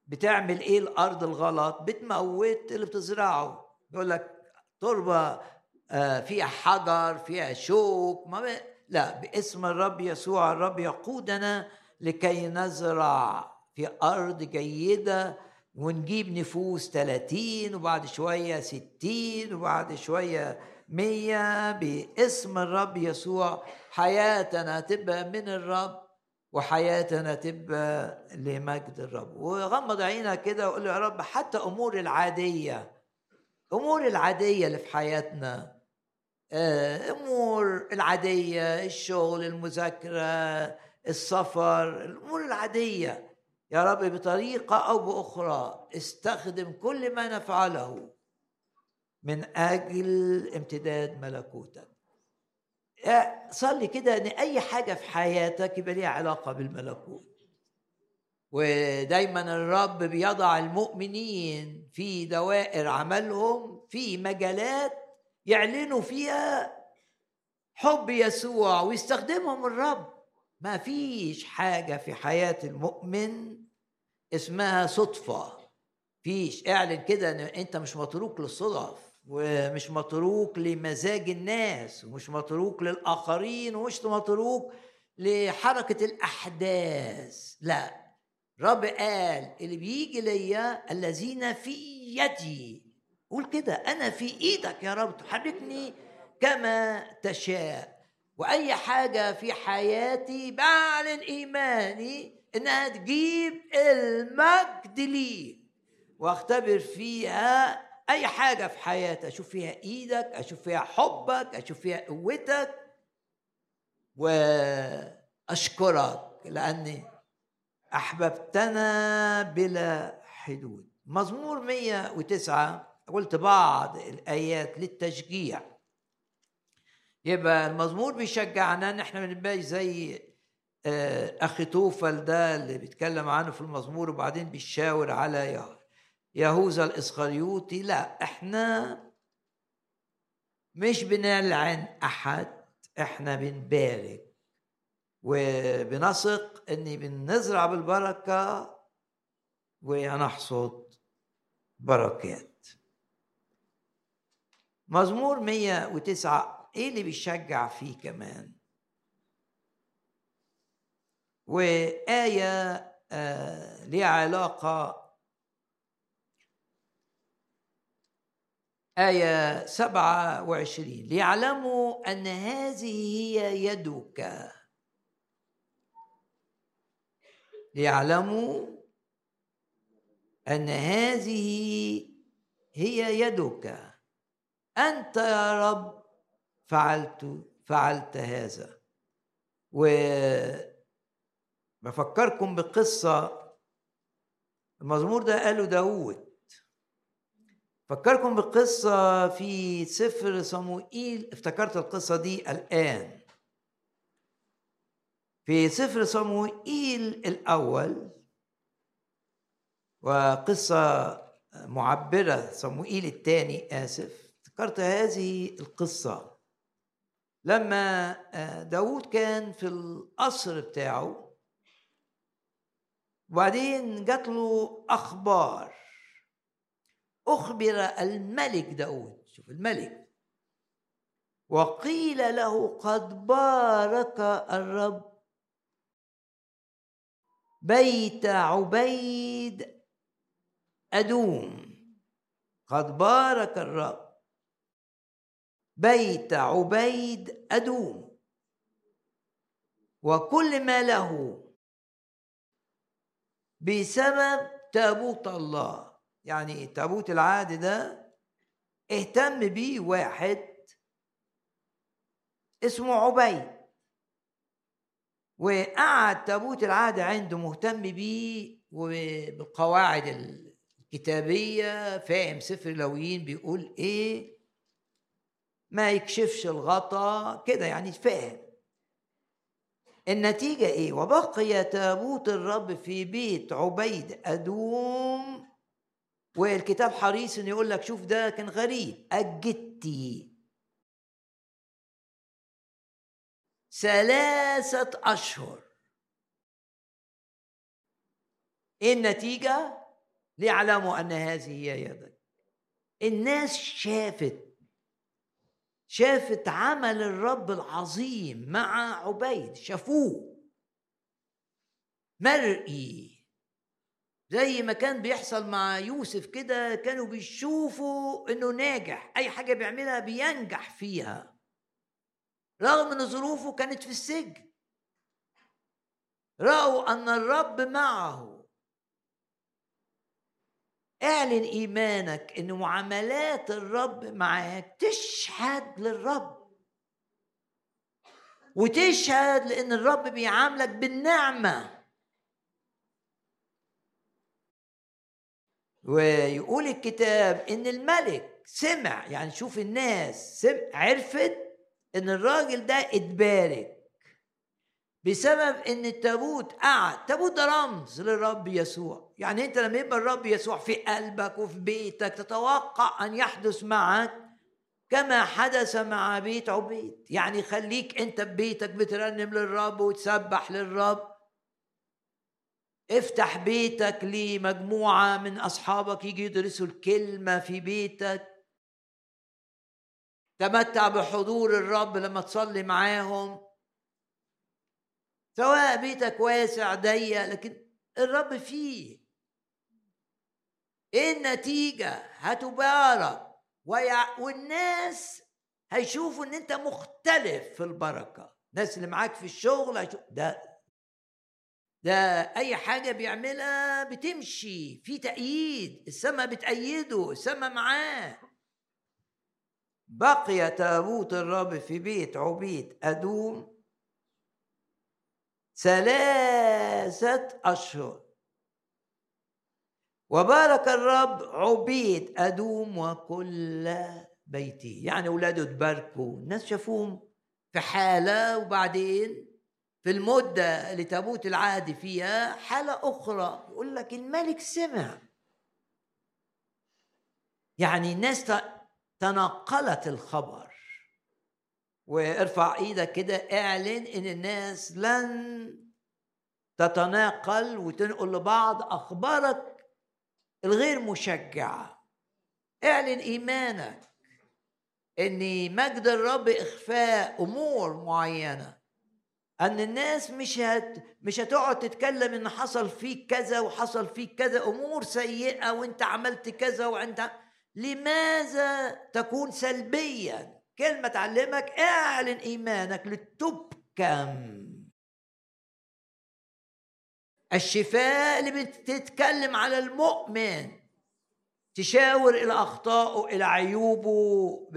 بتعمل إيه الأرض الغلط؟ بتموت اللي بتزرعه. يقول لك تربة آه، فيها حجر فيها شوك ما ب... لا باسم الرب يسوع الرب يقودنا لكي نزرع في أرض جيدة ونجيب نفوس 30 وبعد شوية 60 وبعد شوية مية باسم الرب يسوع. حياتنا تبقى من الرب. وحياتنا تبقى لمجد الرب. وغمض عينك كده وقول يا رب حتى أمور العادية أمور العادية اللي في حياتنا آه، أمور العادية الشغل المذاكرة السفر الأمور العادية. يا رب بطريقة أو بأخرى استخدم كل ما نفعله من أجل امتداد ملكوتك. صلي كده إن أي حاجة في حياتك يبقى ليها علاقة بالملكوت. ودايما الرب بيضع المؤمنين في دوائر عملهم في مجالات يعلنوا فيها حب يسوع ويستخدمهم الرب. ما فيش حاجة في حياة المؤمن اسمها صدفة. فيش. اعلن كده إن أنت مش متروك للصدف. ومش متروك لمزاج الناس ومش متروك للآخرين ومش متروك لحركة الأحداث. لا رب قال اللي بيجي ليا الذين في يدي. قول كده أنا في إيدك يا رب تحركني كما تشاء. وأي حاجة في حياتي بعلن إيماني إنها تجيب المجد لي. وأختبر فيها أي حاجة في حياتي أشوف فيها إيدك أشوف فيها حبك أشوف فيها قوتك وأشكرك لأني أحببتنا بلا حدود. مزمور 109 قلت بعض الآيات للتشجيع. يبقى المزمور بيشجعنا ان إحنا ما نبقاش زي آه، أخي توفل ده اللي بيتكلم عنه في المزمور وبعدين بيشاور على يهر يهوذا الإسخريوطي لا إحنا مش بنلعن أحد إحنا بنبارك. وبنثق إني بنزرع بالبركة وهنحصد بركات. مزمور 109 إيه اللي بيشجع فيه كمان؟ وآية آه ليها علاقة آية سبعة وعشرين ليعلموا أن هذه هي يدك. ليعلموا أن هذه هي يدك. أنت يا رب فعلت فعلت هذا. و بفكركم بقصة المزمور ده قاله داود فكركم بقصة في سفر صموئيل. افتكرت القصة دي الآن. في سفر صموئيل الأول وقصة معبرة صموئيل الثاني آسف افتكرت هذه القصة. لما آه، داود كان في القصر بتاعه وبعدين جات له أخبار. أخبر الملك داود. شوف الملك. وقيل له قد بارك الرب بيت عبيد أدوم. قد بارك الرب بيت عبيد أدوم. وكل ما له بسبب تابوت الله. يعني تابوت العهد ده اهتم بيه واحد اسمه عبيد. وقعد تابوت العهد عنده مهتم بيه وبالقواعد الكتابية فاهم سفر لويين بيقول إيه ما يكشفش الغطا كده يعني فاهم. النتيجة إيه؟ وبقي تابوت الرب في بيت عبيد أدوم والكتاب حريص إنه يقول لك شوف ده كان غريب. أجدتي ثلاثة أشهر. إيه النتيجة؟ ليعلموا أن هذه هي يدك. الناس شافت شافت عمل الرب العظيم مع عبيد شافوه. مرئي. زي ما كان بيحصل مع يوسف كده كانوا بيشوفوا إنه ناجح أي حاجة بيعملها بينجح فيها. رغم إن ظروفه كانت في السجن. رأوا أن الرب معه. اعلن إيمانك إن معاملات الرب معاك تشهد للرب. وتشهد لأن الرب بيعاملك بالنعمة. ويقول الكتاب إن الملك سمع يعني شوف الناس سمع عرفت إن الراجل ده اتبارك بسبب إن التابوت قعد التابوت ده رمز للرب يسوع. يعني أنت لما يبقى الرب يسوع في قلبك وفي بيتك تتوقع أن يحدث معك كما حدث مع بيت عبيد. يعني خليك أنت ببيتك بترنم للرب وتسبح للرب. افتح بيتك لمجموعة من أصحابك يجي يدرسوا الكلمة في بيتك. تمتع بحضور الرب لما تصلي معاهم. سواء بيتك واسع ضيق لكن الرب فيه. إيه النتيجة؟ هتبارك. والناس هيشوفوا إن أنت مختلف في البركة. الناس اللي معاك في الشغل هيشوف ده ده أي حاجة بيعملها بتمشي في تأييد السماء بتأيده السماء معاه. بقي تابوت الرب في بيت عبيد أدوم ثلاثة أشهر. وبارك الرب عبيد أدوم وكل بيته. يعني أولاده تباركوا الناس شافوهم في حالة وبعدين في المدة اللي تابوت العهد فيها حالة أخرى يقول لك الملك سمع. يعني الناس تنقلت الخبر. وارفع إيدك كده اعلن إن الناس لن تتناقل وتنقل لبعض أخبارك الغير مشجعة. اعلن إيمانك ان مجد الرب إخفاء أمور معينة. أن الناس مش هت مش هتقعد تتكلم إن حصل فيك كذا وحصل فيك كذا أمور سيئة وأنت عملت كذا وأنت لماذا تكون سلبيا؟ كلمة تعلمك اعلن إيمانك لتبكم الشفاء اللي بتتكلم على المؤمن تشاور إلى أخطائه إلى عيوبه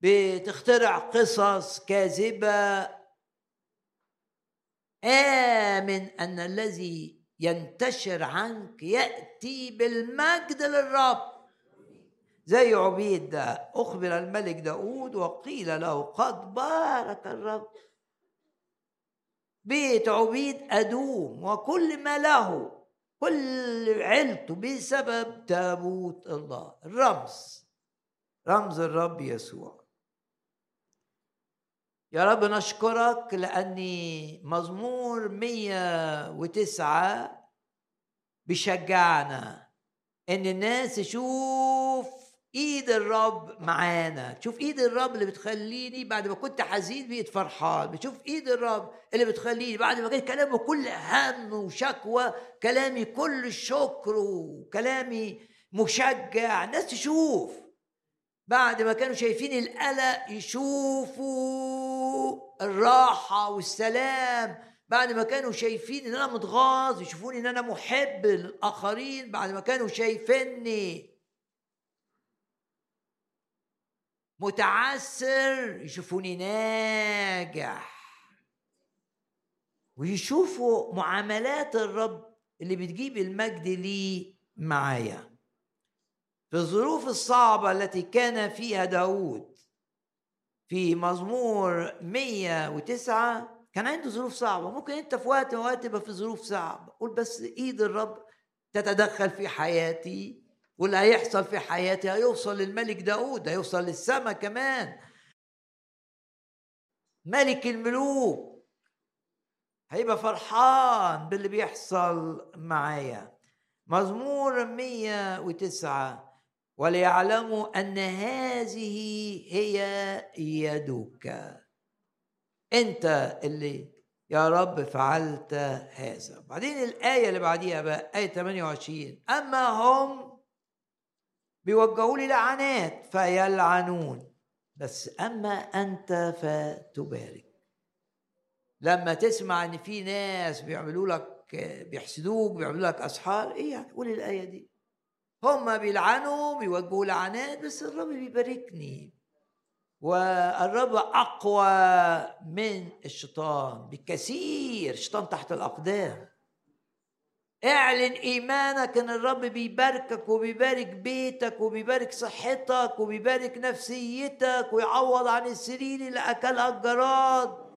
بتخترع قصص كاذبة. آمن أن الذي ينتشر عنك يأتي بالمجد للرب. زي عبيد ده أخبر الملك داود وقيل له قد بارك الرب. بيت عبيد أدوم وكل ما له كل عيلته بسبب تابوت الله. الرمز رمز الرب يسوع. يا رب نشكرك لأني مزمور 109 بيشجعنا إن الناس تشوف إيد الرب معانا. تشوف إيد الرب اللي بتخليني بعد ما كنت حزين بقيت فرحان. بتشوف إيد الرب اللي بتخليني بعد ما كان كلامه كل هم وشكوى كلامي كل شكر وكلامي مشجع. الناس تشوف. بعد ما كانوا شايفين القلق يشوفوا الراحة والسلام. بعد ما كانوا شايفين إن أنا متغاظ يشوفوني إن أنا محب للآخرين. بعد ما كانوا شايفيني متعسر يشوفوني ناجح. ويشوفوا معاملات الرب اللي بتجيب المجد لي معايا. في الظروف الصعبة التي كان فيها داود في مزمور 109 كان عنده ظروف صعبة. ممكن أنت في وقت من وقت تبقى في ظروف صعبة. قول بس إيد الرب تتدخل في حياتي. واللي هيحصل في حياتي؟ هيوصل للملك داود هيوصل للسماء كمان. ملك الملوك. هيبقى فرحان باللي بيحصل معايا. مزمور 109 وليعلموا أن هذه هي يدك. أنت اللي يا رب فعلت هذا. بعدين الآية اللي بعديها بقى آية 28 أما هم بيوجهوا لي لعنات فيلعنون. بس أما أنت فتبارك. لما تسمع إن في ناس بيعملوا لك بيحسدوك بيعملوا لك أسحار إيه يعني؟ قول الآية دي. هم بيلعنوا بيوجهوا لعنات بس الرب بيباركني. والرب أقوى من الشيطان بكثير الشيطان تحت الأقدام. اعلن إيمانك إن الرب بيباركك وبيبارك بيتك وبيبارك صحتك وبيبارك نفسيتك ويعوض عن السرير اللي أكلها الجراد.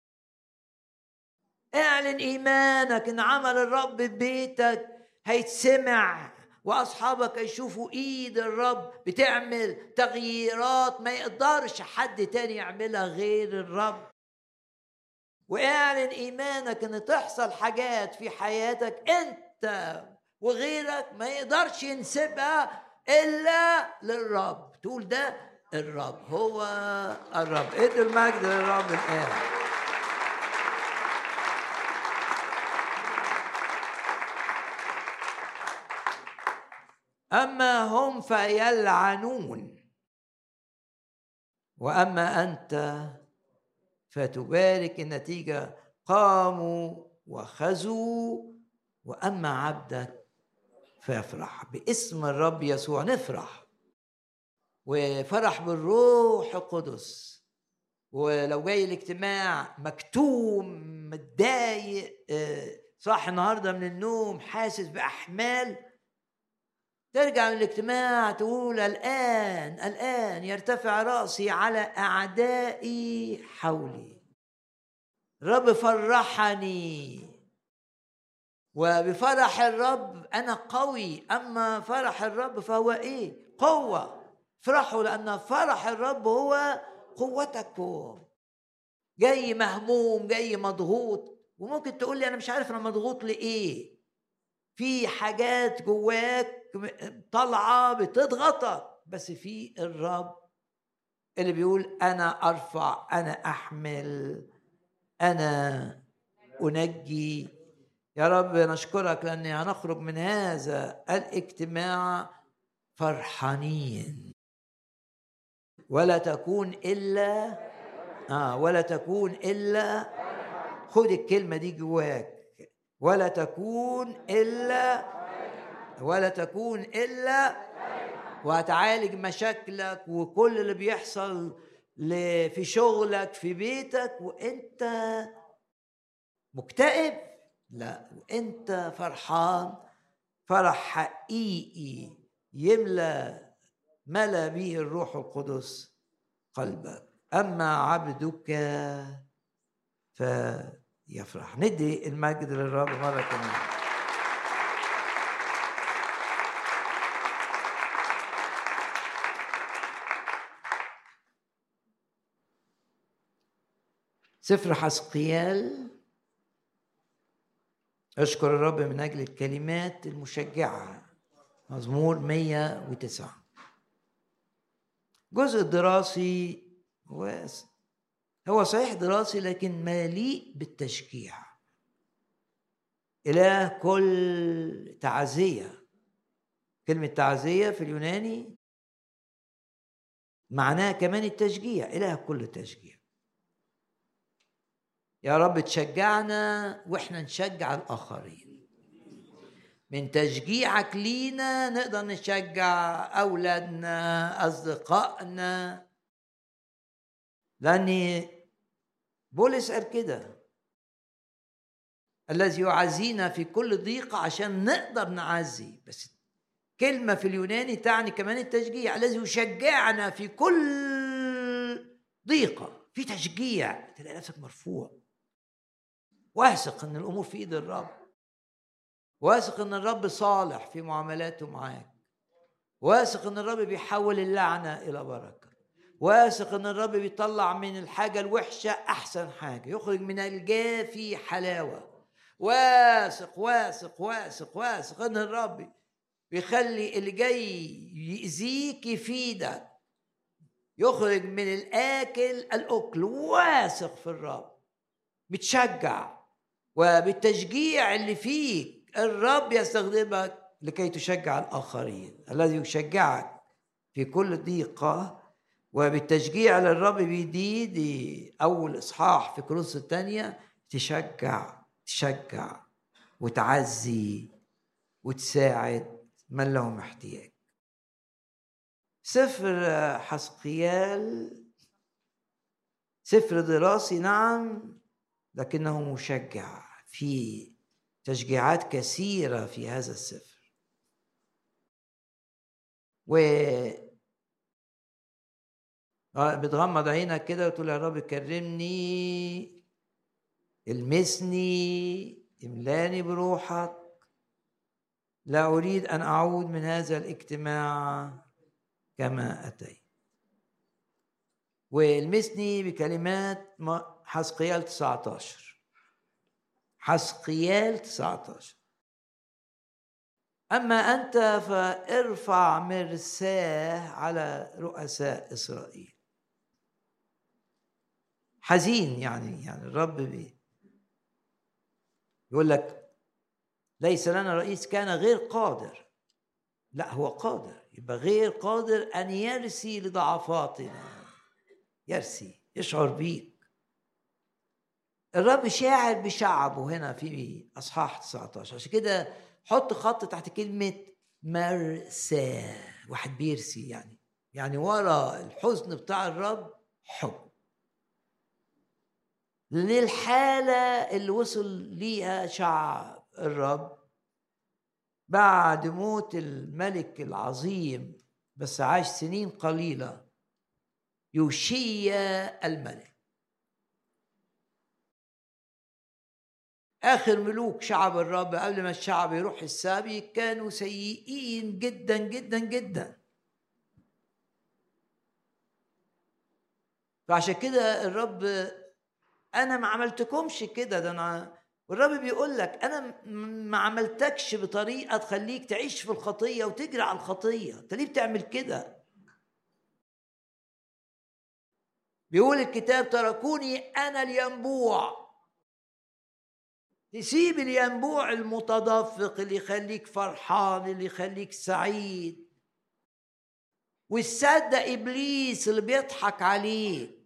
اعلن إيمانك إن عمل الرب ببيتك هيتسمع. واصحابك يشوفوا ايد الرب بتعمل تغييرات ما يقدرش حد تاني يعملها غير الرب. واعلن ايمانك ان تحصل حاجات في حياتك انت وغيرك ما يقدرش ينسبها الا للرب. تقول ده الرب هو الرب. ادوا المجد للرب الآن. أما هم فيلعنون. وأما أنت فتبارك النتيجة قاموا وخزوا وأما عبدك فيفرح باسم الرب يسوع نفرح. وفرح بالروح القدس. ولو جاي الاجتماع مكتوم متضايق آه، صاحي النهارده من النوم حاسس بأحمال ترجع من الاجتماع تقول الآن الآن يرتفع رأسي على أعدائي حولي. رب فرحني. وبفرح الرب أنا قوي أما فرح الرب فهو إيه؟ قوة. فرحوا لأن فرح الرب هو قوتكم. جاي مهموم جاي مضغوط. وممكن تقول لي أنا مش عارف أنا مضغوط لإيه؟ في حاجات جواك طالعة بتضغطك بس في الرب اللي بيقول أنا أرفع أنا أحمل أنا أنجي. يا رب نشكرك لأني هنخرج من هذا الاجتماع فرحانين. ولا تكون إلا آه ولا تكون إلا خد الكلمة دي جواك. ولا تكون إلا ولا تكون إلا وهتعالج مشاكلك وكل اللي بيحصل في شغلك في بيتك وإنت مكتئب. لا وإنت فرحان. فرح حقيقي يملى ملا به الروح القدس قلبك. أما عبدك فيفرح ندي المجد للرب مرة كمان. سفر حسقيال. أشكر الرب من أجل الكلمات المشجعة. مزمور 109 جزء الدراسي هو هو صحيح دراسي لكن مليء بالتشجيع. إله كل تعزية. كلمة تعزية في اليوناني معناها كمان التشجيع إله كل تشجيع. يا رب تشجعنا وإحنا نشجع الآخرين. من تشجيعك لينا نقدر نشجع أولادنا أصدقائنا. لأني بولس قال كده. الذي يعزينا في كل ضيقة عشان نقدر نعزي بس كلمة في اليوناني تعني كمان التشجيع. الذي يشجعنا في كل ضيقة في تشجيع. تلاقي نفسك مرفوع. واثق إن الأمور في إيد الرب. واثق إن الرب صالح في معاملاته معاك. واثق إن الرب بيحول اللعنة إلى بركة. واثق إن الرب بيطلع من الحاجة الوحشة أحسن حاجة يخرج من الجافي حلاوة. واثق واثق واثق واثق إن الرب بيخلي اللي جاي يأذيك يفيدك يخرج من الآكل الأكل واثق في الرب. بتشجع وبالتشجيع اللي فيك الرب يستخدمك لكي تشجع الآخرين. الذي يشجعك في كل ضيقة وبالتشجيع للرب بيدي دي أول إصحاح في كروس الثانية تشجع تشجع وتعزي وتساعد من لهم احتياج. سفر حسقيال سفر دراسي نعم لكنه مشجع في تشجيعات كثيرة في هذا السفر. و بتغمض عينك كده وتقول يا رب كرمني المسني املاني بروحك. لا أريد أن أعود من هذا الاجتماع كما أتيت. والمسني بكلمات حسقيال 19 حسقيال 19 أما أنت فارفع مرساه على رؤساء إسرائيل. حزين يعني يعني الرب بي. يقول لك ليس لنا رئيس كان غير قادر. لا هو قادر. يبقى غير قادر أن يرسي لضعفاتنا. يرسي يشعر بيك. الرب شاعر بشعبه هنا في أصحاح 19 عشان كده حط خط تحت كلمة مرسى واحد بيرسي يعني يعني ورا الحزن بتاع الرب حب. للحالة اللي وصل ليها شعب الرب بعد موت الملك العظيم بس عاش سنين قليلة يوشيا الملك. آخر ملوك شعب الرب قبل ما الشعب يروح السابي كانوا سيئين جدا جدا جدا. فعشان كده الرب أنا ما عملتكمش كده ده أنا والرب بيقول لك أنا ما عملتكش بطريقة تخليك تعيش في الخطية وتجري على الخطية. أنت ليه بتعمل كده؟ بيقول الكتاب تركوني أنا الينبوع. تسيب الينبوع المتدفق اللي يخليك فرحان اللي يخليك سعيد. وتصدق إبليس اللي بيضحك عليك.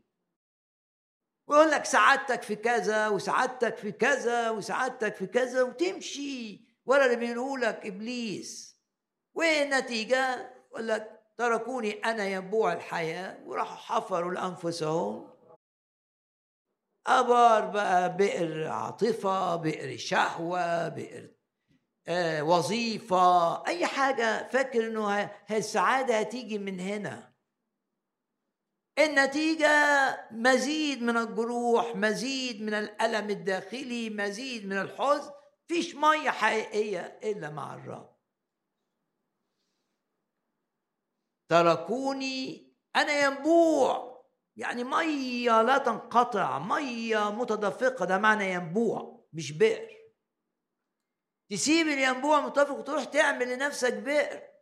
ويقول لك سعادتك في كذا وسعادتك في كذا وسعادتك في كذا وتمشي ورا اللي بيقولوا لك ابليس والنتيجه يقول لك تركوني أنا ينبوع الحياة. وراحوا حفروا لأنفسهم. أبار بقى بئر عاطفة بئر شهوة بئر آه وظيفة أي حاجة. فاكر إنه السعادة هتيجي من هنا. النتيجة مزيد من الجروح مزيد من الألم الداخلي مزيد من الحزن فيش مية حقيقية إلا مع الرب. تركوني أنا ينبوع. يعني مية لا تنقطع مية متدفقة ده معنى ينبوع مش بئر. تسيب الينبوع متدفق وتروح تعمل لنفسك بئر.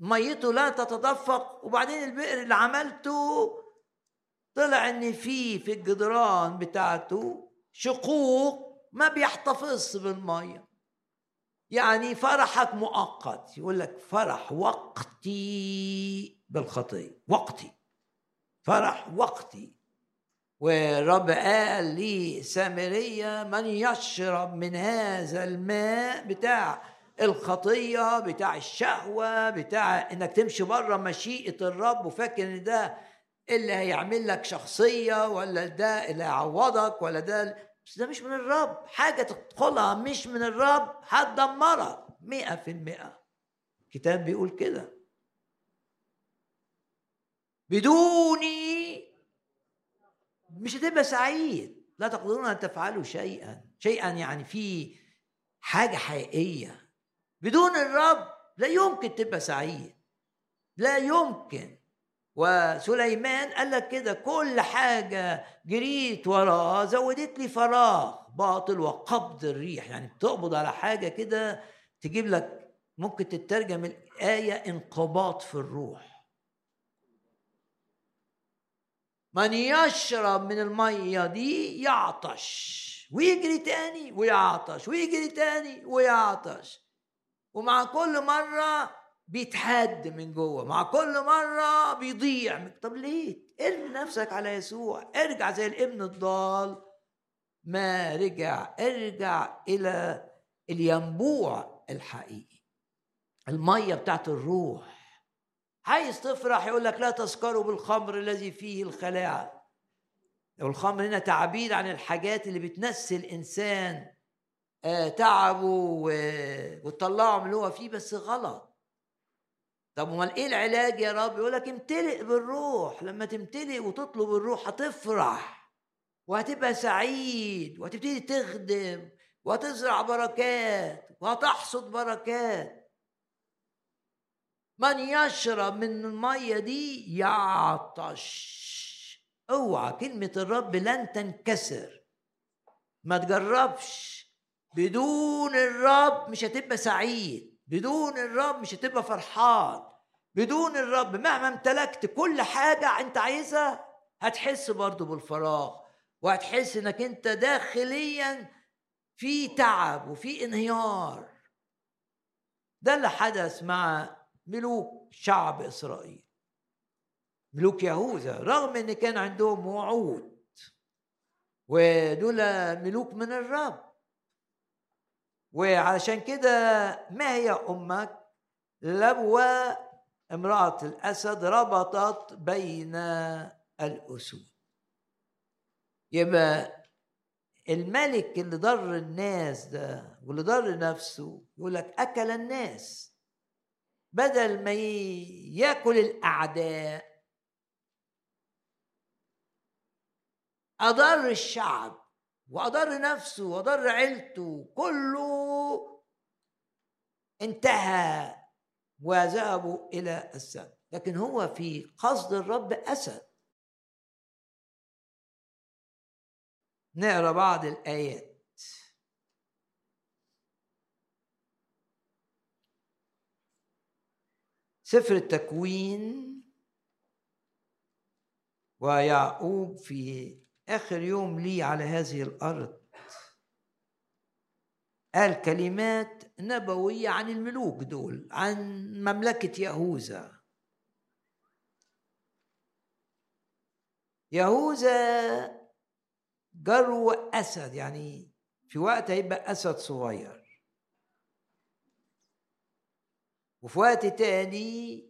ميته لا تتدفق وبعدين البئر اللي عملته طلع إن في في الجدران بتاعته شقوق ما بيحتفظ بالمية. يعني فرحك مؤقت يقول لك فرح وقتي بالخطية وقتي فرح وقتي. والرب قال لي سامرية من يشرب من هذا الماء بتاع الخطية بتاع الشهوة بتاع إنك تمشي بره مشيئة الرب وفاكر إن ده اللي هيعمل لك شخصية ولا ده اللي هيعوضك ولا ده بس ده مش من الرب. حاجة تدخلها مش من الرب هتدمرك مئة في المئة الكتاب بيقول كده. بدوني مش هتبقى سعيد. لا تقدرون أن تفعلوا شيئا. شيئا يعني في حاجة حقيقية. بدون الرب لا يمكن تبقى سعيد. لا يمكن. وسليمان قال لك كده كل حاجة جريت وراها زودت لي فراغ باطل وقبض الريح. يعني بتقبض على حاجة كده تجيب لك ممكن تترجم الآية انقباض في الروح. من يشرب من المية دي يعطش ويجري تاني ويعطش ويجري تاني ويعطش. ومع كل مرة بيتحد من جوه مع كل مرة بيضيع. طب ليه؟ ارمي نفسك على يسوع. ارجع زي الابن الضال. ما رجع ارجع إلى الينبوع الحقيقي. المية بتاعت الروح. عايز تفرح يقول لك لا تسكروا بالخمر الذي فيه الخلاعة والخمر هنا تعبير عن الحاجات اللي بتنسي الإنسان. آه، تعبه وتطلعه من اللي هو فيه بس غلط. طب أمال إيه العلاج يا رب؟ يقول لك امتلئ بالروح. لما تمتلئ وتطلب الروح هتفرح وهتبقى سعيد وهتبتدي تخدم وهتزرع بركات وهتحصد بركات. من يشرب من المية دي يعطش. اوعى كلمة الرب لن تنكسر. ما تجربش. بدون الرب مش هتبقى سعيد. بدون الرب مش هتبقى فرحان. بدون الرب مهما امتلكت كل حاجة انت عايزها هتحس برضو بالفراغ. وهتحس انك انت داخليا في تعب وفي انهيار. ده اللي حدث مع ملوك شعب إسرائيل. ملوك يهوذا رغم إن كان عندهم وعود. ودول ملوك من الرب. وعلشان كده ما هي أمك؟ لبوى امرأة الأسد ربطت بين الأسود. يبقى الملك اللي ضر الناس ده واللي ضر نفسه يقول لك أكل الناس. بدل ما يأكل الأعداء أضر الشعب. وأضر نفسه وأضر عيلته كله انتهى وذهبوا إلى السم لكن هو في قصد الرب أسد. نقرأ بعض الآيات. سفر التكوين. ويعقوب في آخر يوم لي على هذه الأرض قال كلمات نبوية عن الملوك دول عن مملكة يهوذا. يهوذا جرو أسد يعني في وقت هيبقى أسد صغير. وفي وقت تاني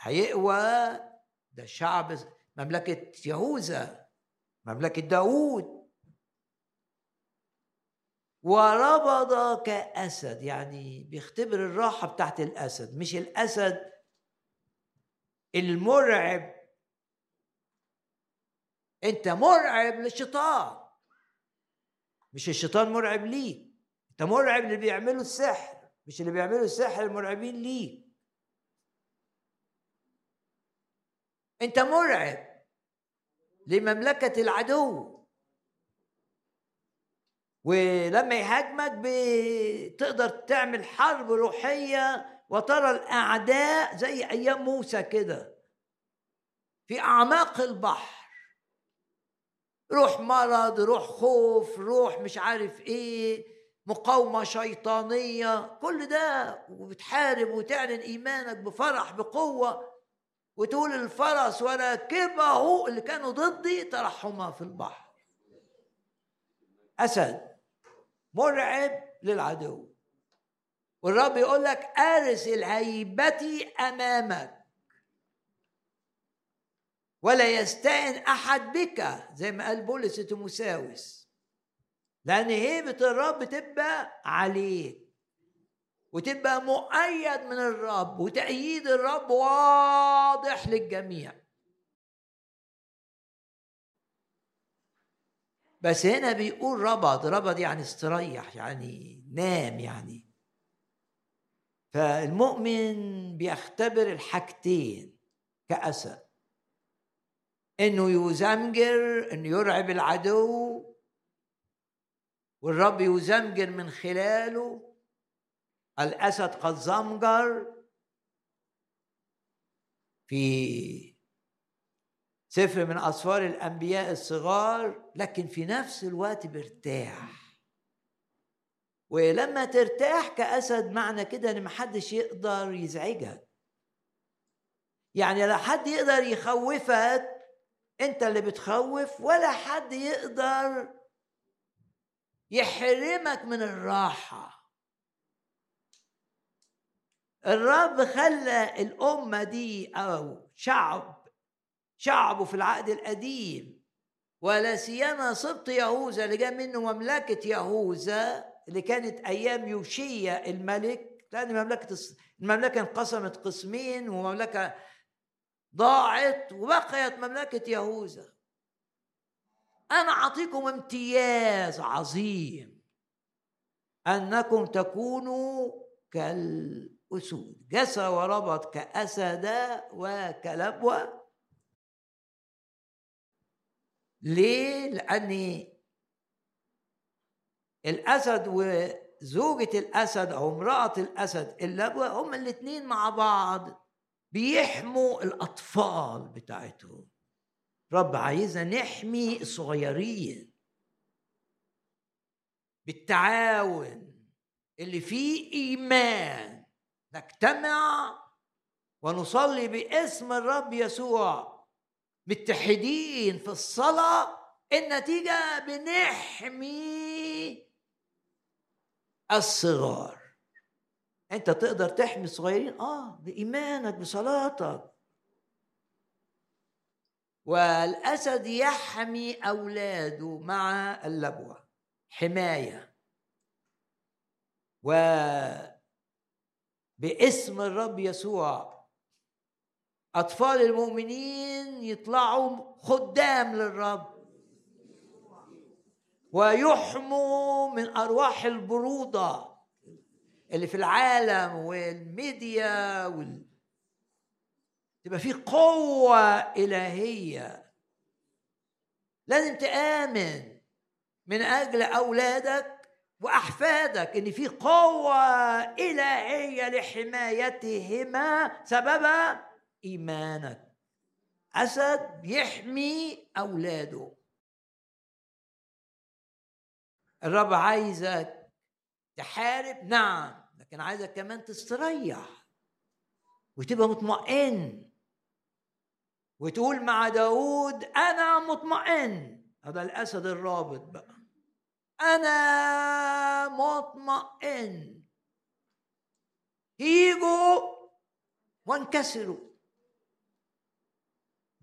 هيقوى ده شعب مملكة يهوذا مملكة داوود. وربض كأسد يعني بيختبر الراحة بتاعت الأسد مش الأسد المرعب. أنت مرعب للشيطان مش الشيطان مرعب ليك أنت مرعب اللي بيعملوا السحر مش اللي بيعملوا السحر المرعبين ليك. انت مرعب لمملكة العدو. ولما يهاجمك بتقدر تعمل حرب روحية وترى الأعداء زي أيام موسى كده في أعماق البحر. روح مرض روح خوف روح مش عارف إيه مقاومة شيطانية كل ده وبتحارب وتعلن إيمانك بفرح بقوة. وتقول الفرس وراكبه اللي كانوا ضدي ترحما في البحر. أسد مرعب للعدو. والرب يقول لك أرسل هيبتي أمامك. ولا يستئن أحد بك زي ما قال بولس تيموساوس لأن هيبة الرب تبقى عليك. وتبقى مؤيد من الرب وتأييد الرب واضح للجميع. بس هنا بيقول ربض ربض يعني استريح يعني نام يعني. فالمؤمن بيختبر الحاجتين كأسد إنه يزمجر إنه يرعب العدو والرب يزمجر من خلاله الأسد قد زمجر في سفر من أسفار الأنبياء الصغار لكن في نفس الوقت بيرتاح. ولما ترتاح كأسد معنى كده إن محدش يقدر يزعجك. يعني لا حد يقدر يخوفك أنت اللي بتخوف ولا حد يقدر يحرمك من الراحة. الرب خلى الأمة دي أو شعب شعبه في العهد القديم. ولا سيما سبط يهوذا اللي جاء منه مملكة يهوذا اللي كانت أيام يوشيا الملك. لأن مملكة المملكة انقسمت قسمين ومملكة ضاعت وبقيت مملكة يهوذا. أنا أعطيكم امتياز عظيم أنكم تكونوا كالأسود جسى وربط كأسد وكلبوة. ليه؟ لأن الأسد وزوجة الأسد أو امرأة الأسد اللبوة هما الاثنين مع بعض بيحموا الأطفال بتاعتهم. رب عايزنا نحمي الصغيرين بالتعاون اللي فيه إيمان. نجتمع ونصلي باسم الرب يسوع متحدين في الصلاة النتيجة بنحمي الصغار. أنت تقدر تحمي الصغيرين؟ آه بإيمانك بصلاتك. والأسد يحمي أولاده مع اللبوة. حماية. و باسم الرب يسوع. أطفال المؤمنين يطلعوا خدام للرب. ويحموا من أرواح البرودة اللي في العالم والميديا وال... تبقى في قوة إلهية. لازم تآمن من أجل أولادك وأحفادك إن في قوة إلهية لحمايتهما سبب إيمانك. أسد يحمي أولاده. الرب عايزك تحارب نعم لكن عايزك كمان تستريح وتبقى مطمئن وتقول مع داود أنا مطمئن. هذا الأسد الرابط بقى. أنا مطمئن. هيجوا وانكسروا.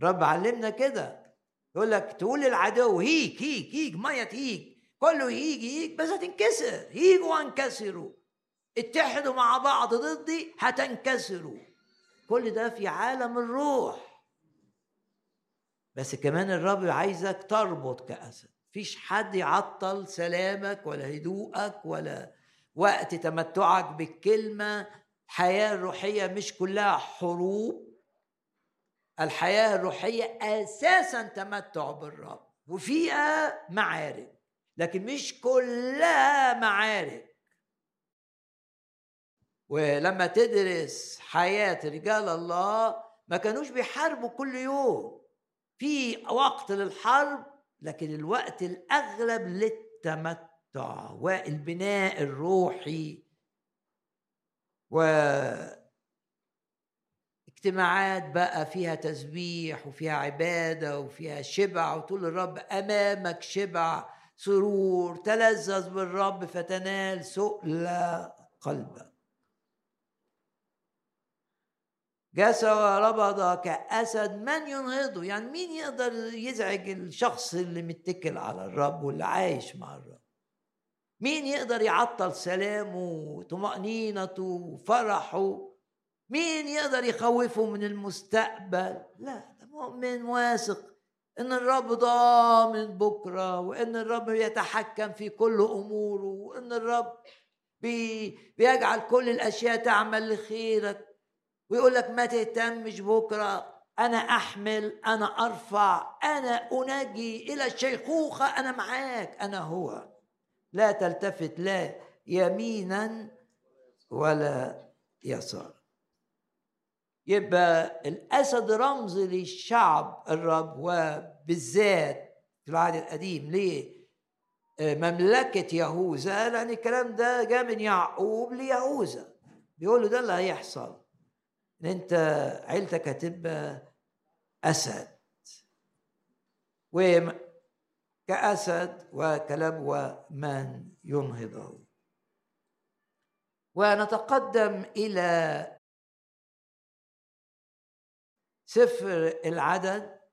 رب علمنا كده. يقول لك تقول للعدو هيك هيك هيك ميه هيك. كله يجي يجي بس هتنكسر. يجوا وانكسروا. اتحدوا مع بعض ضدي هتنكسروا. كل ده في عالم الروح. بس كمان الرب عايزك تربط كأسد. فيش حد يعطل سلامك ولا هدوءك ولا وقت تمتعك بالكلمة. الحياة الروحية مش كلها حروب. الحياة الروحية أساسا تمتع بالرب وفيها معارك لكن مش كلها معارك. ولما تدرس حياة رجال الله ما كانوش بيحاربوا كل يوم. في وقت للحرب لكن الوقت الأغلب للتمتع والبناء الروحي و اجتماعات بقى فيها تسبيح وفيها عبادة وفيها شبع وتقول الرب أمامك شبع سرور تلذذ بالرب فتنال سؤل قلبك. جس وربض كأسد من ينهضه يعني مين يقدر يزعج الشخص اللي متكل على الرب واللي عايش مع الرب؟ مين يقدر يعطل سلامه وطمأنينته وفرحه؟ مين يقدر يخوفه من المستقبل؟ لا ده مؤمن واثق إن الرب ضامن بكرة وإن الرب يتحكم في كل أموره وإن الرب بي بيجعل كل الأشياء تعمل لخيرك. ويقول لك ما تهتمش بكرة أنا أحمل أنا أرفع أنا انجي إلى الشيخوخة أنا معاك أنا هو. لا تلتفت لا يمينا ولا يسار. يبقى الأسد رمز للشعب الرب وبالذات في العهد القديم ليه مملكة يهوذا لأن الكلام ده جاء من يعقوب ليهوذا. بيقول له ده اللي هيحصل. إن أنت عيلتك هتبقى أسد. وكأسد وكلبوة من ينهضه ونتقدم إلى سفر العدد.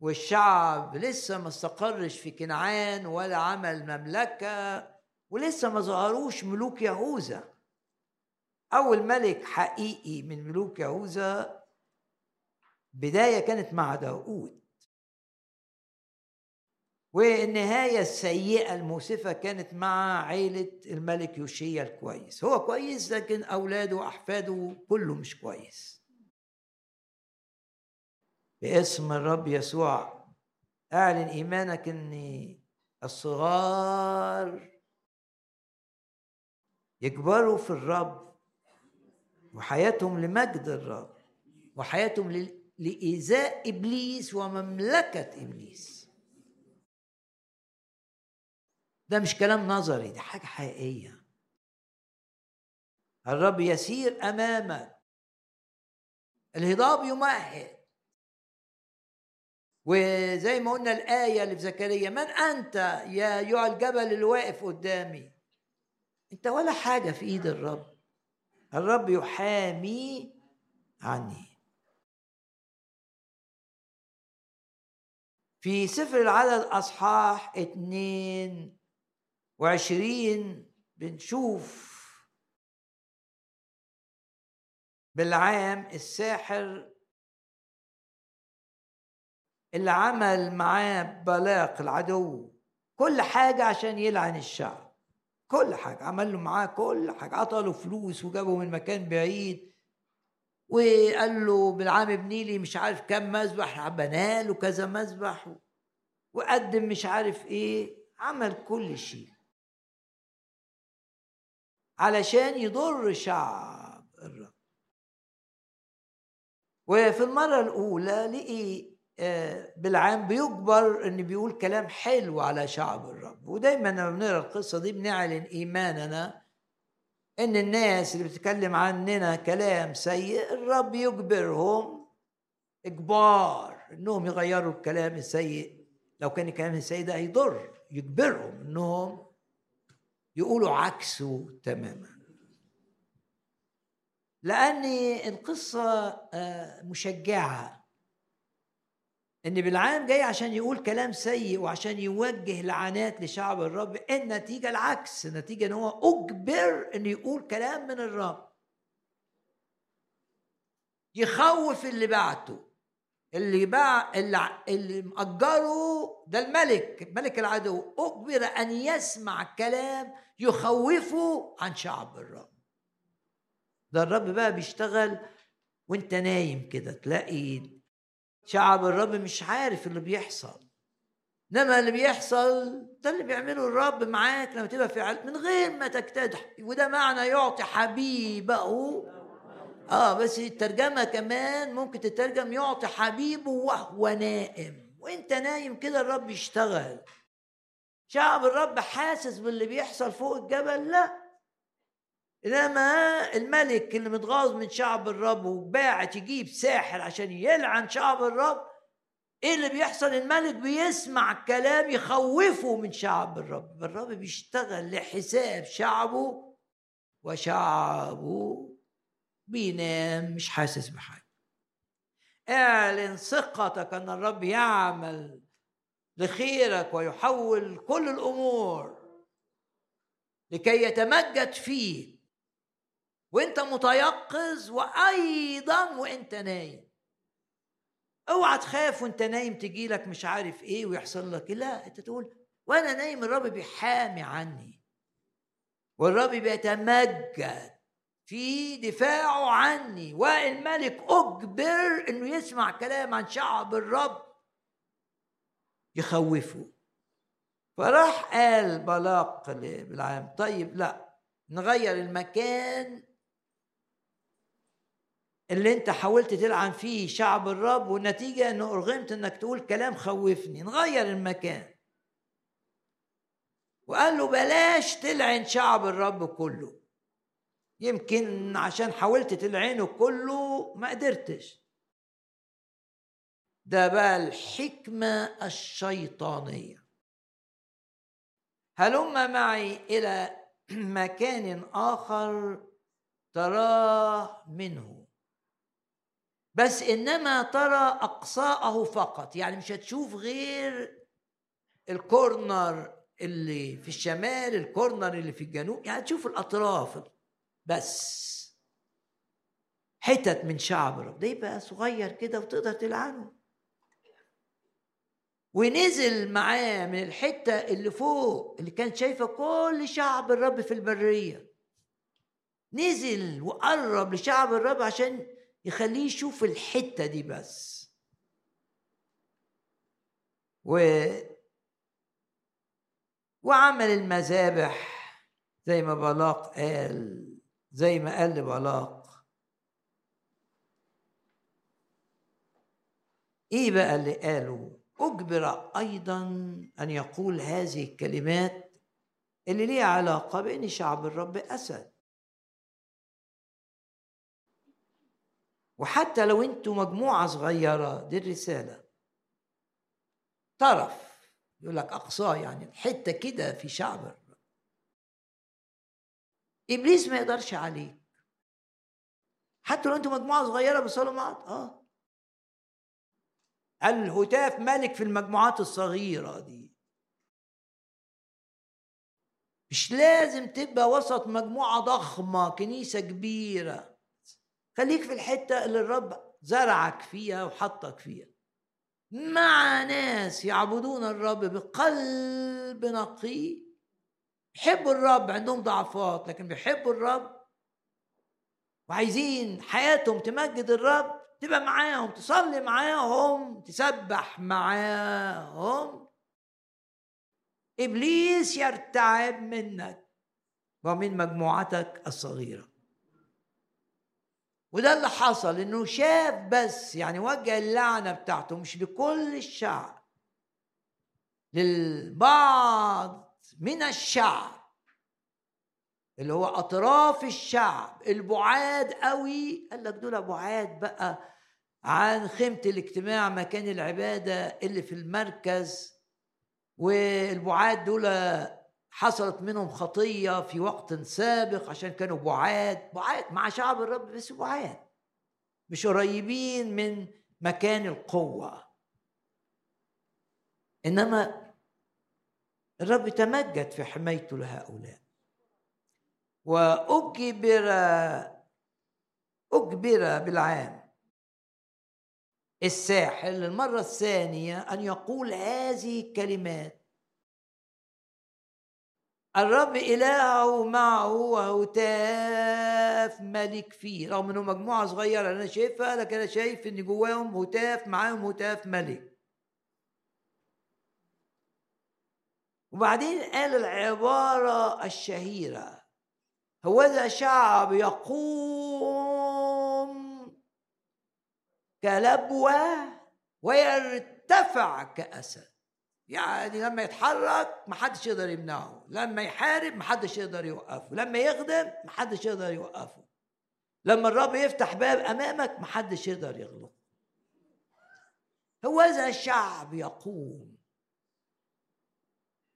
والشعب لسه ما استقرش في كنعان ولا عمل مملكة ولسه ما ظهروش ملوك يهوذا. أول ملك حقيقي من ملوك يهوذا بداية كانت مع داود والنهاية السيئة المؤسفة كانت مع عيلة الملك يوشيا الكويس. هو كويس لكن أولاده وأحفاده كله مش كويس. باسم الرب يسوع أعلن إيمانك إن الصغار يكبروا في الرب وحياتهم لمجد الرب وحياتهم لإيذاء إبليس ومملكة إبليس. ده مش كلام نظري دي حاجة حقيقية. الرب يسير أمامك. الهضاب يمهد. وزي ما قلنا الآية اللي في زكريا من أنت يا أيها الجبل اللي واقف قدامي؟ أنت ولا حاجة في إيد الرب. الرب يحامي عني. في سفر العدد أصحاح اتنين وعشرين بنشوف بالعام الساحر اللي عمل معاه بلاق العدو. كل حاجة عشان يلعن الشعب. كل حاجة. عمل له معاه كل حاجة. عطى له فلوس وجابه من مكان بعيد. وقال له بالعام ابني لي مش عارف كم مذبح. بناله كذا مذبح وقدم مش عارف إيه. عمل كل شيء. علشان يضر شعب الرب. وفي المرة الأولى لقي بالعام بيجبر إن بيقول كلام حلو على شعب الرب. ودايما لما بنقرأ القصة دي بنعلن إيماننا إن الناس اللي بتتكلم عننا كلام سيء الرب يجبرهم إجبار إنهم يغيروا الكلام السيء. لو كان الكلام السيء ده هيضر يجبرهم إنهم يقولوا عكسه تماما. لأن القصة آه، مشجعة إن بالعام جاي عشان يقول كلام سيء وعشان يوجه لعنات لشعب الرب النتيجه العكس النتيجه إن هو أجبر إن يقول كلام من الرب. يخوف اللي بعته اللي باع اللي, اللي مأجره ده الملك ملك العدو. أجبر أن يسمع كلام يخوفه عن شعب الرب. ده الرب بقى بيشتغل وأنت نايم كده تلاقي شعب الرب مش عارف اللي بيحصل. إنما اللي بيحصل ده اللي بيعمله الرب معاك لما تبقى في من غير ما تجتدح. وده معنى يعطي حبيبه. آه بس الترجمة كمان ممكن تترجم يعطي حبيبه وهو نائم. وإنت نايم كده الرب يشتغل. شعب الرب حاسس باللي بيحصل فوق الجبل؟ لا. إنما الملك اللي متغاظ من شعب الرب وباعت يجيب ساحر عشان يلعن شعب الرب إيه اللي بيحصل؟ الملك بيسمع كلام يخوفه من شعب الرب. الرب بيشتغل لحساب شعبه وشعبه بينام مش حاسس بحاجة. اعلن ثقتك أن الرب يعمل لخيرك ويحول كل الأمور لكي يتمجد فيك. وانت متيقظ وأيضا وانت نايم. اوعى تخاف وانت نايم تجي لك مش عارف إيه ويحصل لك لا انت تقول وأنا نايم الرب بيحامي عني. والرب بيتمجد في دفاعه عني. والملك أجبر إنه يسمع كلام عن شعب الرب يخوفه. فراح قال بلاق بالعام طيب لا نغير المكان اللي انت حاولت تلعن فيه شعب الرب والنتيجة انه أرغمت انك تقول كلام خوفني. نغير المكان. وقال له بلاش تلعن شعب الرب كله. يمكن عشان حاولت تلعنه كله ما قدرتش. ده بقى الحكمة الشيطانية. هلم معي إلى مكان آخر تراه منه. بس إنما ترى أقصاءه فقط. يعني مش هتشوف غير الكورنر اللي في الشمال الكورنر اللي في الجنوب. يعني تشوف الأطراف بس. حتت من شعب الرب ده يبقى صغير كده وتقدر تلعنه. ونزل معاه من الحتة اللي فوق اللي كانت شايفة كل شعب الرب في البرية. نزل وقرب لشعب الرب عشان يخليه يشوف الحتة دي بس. و وعمل المذابح زي ما بلاق قال زي ما قال لبلاق إيه بقى اللي قاله؟ أجبر أيضا أن يقول هذه الكلمات اللي ليها علاقة بأن شعب الرب أسد. وحتى لو أنتوا مجموعة صغيرة دي الرسالة. طرف. يقول لك أقصاه يعني حتة كده في شعب إبليس ما يقدرش عليك. حتى لو أنتوا مجموعة صغيرة بتصلوا مع آه. الهتاف ملك في المجموعات الصغيرة دي. مش لازم تبقى وسط مجموعة ضخمة كنيسة كبيرة. خليك في الحتة اللي الرب زرعك فيها وحطك فيها. مع ناس يعبدون الرب بقلب نقي. بيحبوا الرب عندهم ضعفات لكن بيحبوا الرب. وعايزين حياتهم تمجد الرب تبقى معاهم تصلي معاهم تسبح معاهم. إبليس يرتعب منك. ومن مجموعتك الصغيرة. وده اللي حصل إنه شاف بس يعني وجه اللعنة بتاعته مش لكل الشعب للبعض من الشعب اللي هو أطراف الشعب البعاد قوي. قال لك دول بعاد بقى عن خيمة الاجتماع مكان العبادة اللي في المركز والبعاد دول حصلت منهم خطية في وقت سابق عشان كانوا بعاد بعاد مع شعب الرب بس بعاد. مش قريبين من مكان القوة. إنما الرب تمجد في حمايته لهؤلاء. وأجبر أجبر بالعام الساحل المرة الثانية أن يقول هذه الكلمات الرب إلهه معه وهتاف ملك فيه. رغم إنه مجموعة صغيرة أنا شايفها لكن أنا شايف إن جواهم هتاف معاهم هتاف ملك. وبعدين قال العبارة الشهيرة هوذا شعب يقوم كلبوة ويرتفع كأسد. يعني لما يتحرك محدش يقدر يمنعه. لما يحارب محدش يقدر يوقفه. لما يخدم محدش يقدر يوقفه. لما الرب يفتح باب أمامك محدش يقدر يغلق هوذا الشعب يقوم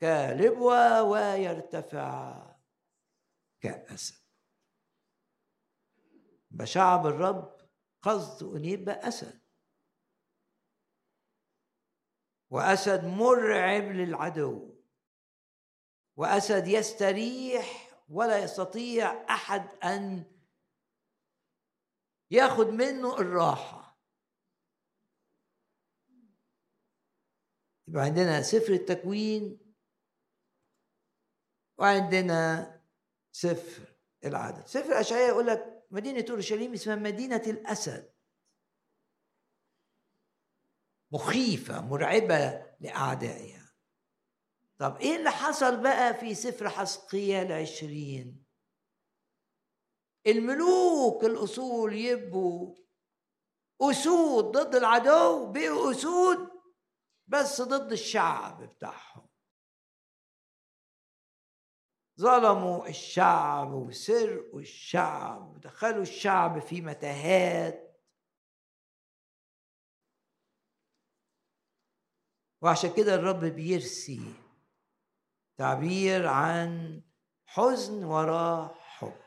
كلبوة ويرتفع كأسد. بشعب الرب قصده أن يبقى أسد. وأسد مرعب للعدو وأسد يستريح ولا يستطيع أحد أن ياخد منه الراحة. يبقى عندنا سفر التكوين وعندنا سفر العدد سفر أشعياء يقول لك مدينة أورشليم اسمها مدينة الأسد. مخيفة مرعبة لأعدائها. طب إيه اللي حصل بقى في سفر حسقيال عشرين الملوك الأصول يبقوا أسود ضد العدو بقوا أسود بس ضد الشعب بتاعهم. ظلموا الشعب وسرقوا الشعب ودخلوا الشعب في متاهات. وعشان كده الرب بيرسي تعبير عن حزن وراه حب.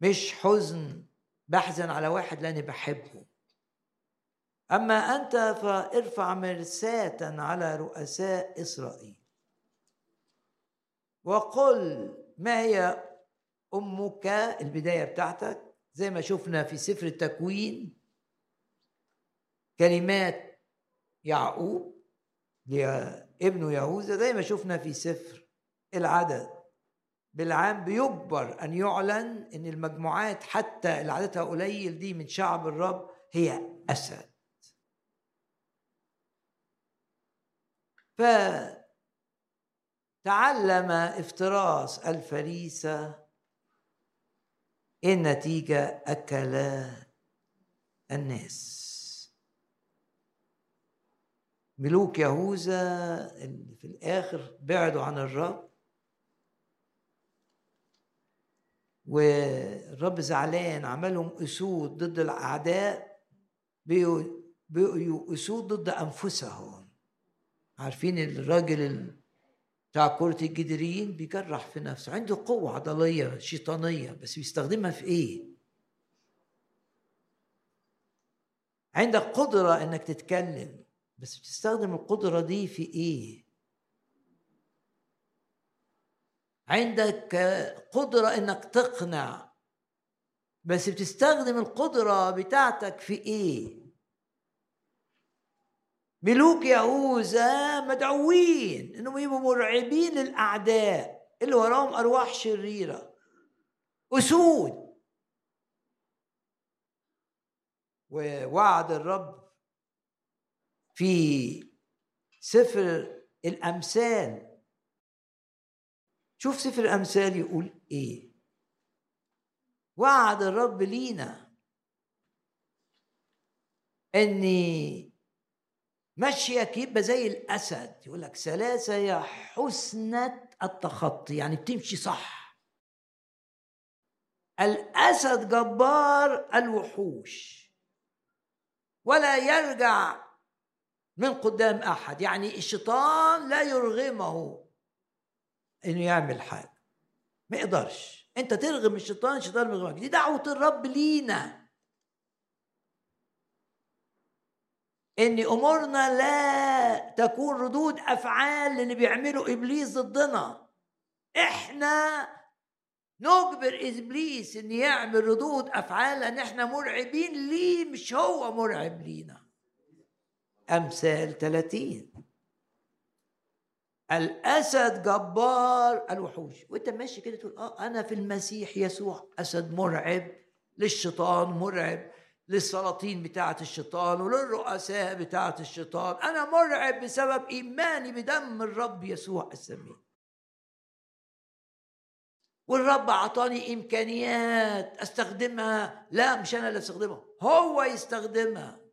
مش حزن بحزن على واحد لاني بحبه. أما أنت فارفع مرساة على رؤساء إسرائيل. وقل ما هي أمك البداية بتاعتك زي ما شفنا في سفر التكوين كلمات يعقوب ابنه يهوذا زي ما شفنا في سفر العدد. بالعام بيجبر أن يعلن إن المجموعات حتى اللي عددها قليل دي من شعب الرب هي أسد. فتعلم إفتراس الفريسة النتيجه اكلا الناس. ملوك يهوذا اللي في الآخر بعدوا عن الرب. والرب زعلان عملهم أسود ضد الأعداء بقوا أسود ضد أنفسهم. عارفين الراجل بتاع كرة الجدرين بيجرح في نفسه. عنده قوة عضلية شيطانية بس بيستخدمها في إيه؟ عندك قدرة إنك تتكلم. بس بتستخدم القدرة دي في إيه؟ عندك قدرة إنك تقنع بس بتستخدم القدرة بتاعتك في إيه؟ ملوك يهوذا مدعوين إنهم يبقوا مرعبين للأعداء اللي وراهم أرواح شريرة أسود ووعد الرب في سفر الأمثال. شوف سفر الأمثال يقول إيه. وعد الرب لينا أني مشيك يبقى زي الأسد يقول لك ثلاثة يا حسنة التخطي يعني بتمشي صح. الأسد جبار الوحوش ولا يرجع من قدام أحد يعني الشيطان لا يرغمه إنه يعمل حاجة. ما يقدرش. أنت ترغم الشيطان الشيطان يرغمك دي دعوة الرب لينا. إن أمورنا لا تكون ردود أفعال للي بيعمله إبليس ضدنا. إحنا نجبر إبليس إن يعمل ردود أفعال لأن إحنا مرعبين ليه؟ مش هو مرعب لينا. أمثال 30 الأسد جبار الوحوش. وأنت ماشي كده تقول آه أنا في المسيح يسوع. أسد مرعب للشيطان مرعب للسلاطين بتاعة الشيطان وللرؤساء بتاعة الشيطان. أنا مرعب بسبب إيماني بدم الرب يسوع السمين والرب أعطاني إمكانيات أستخدمها. لا مش أنا اللي أستخدمها هو يستخدمها.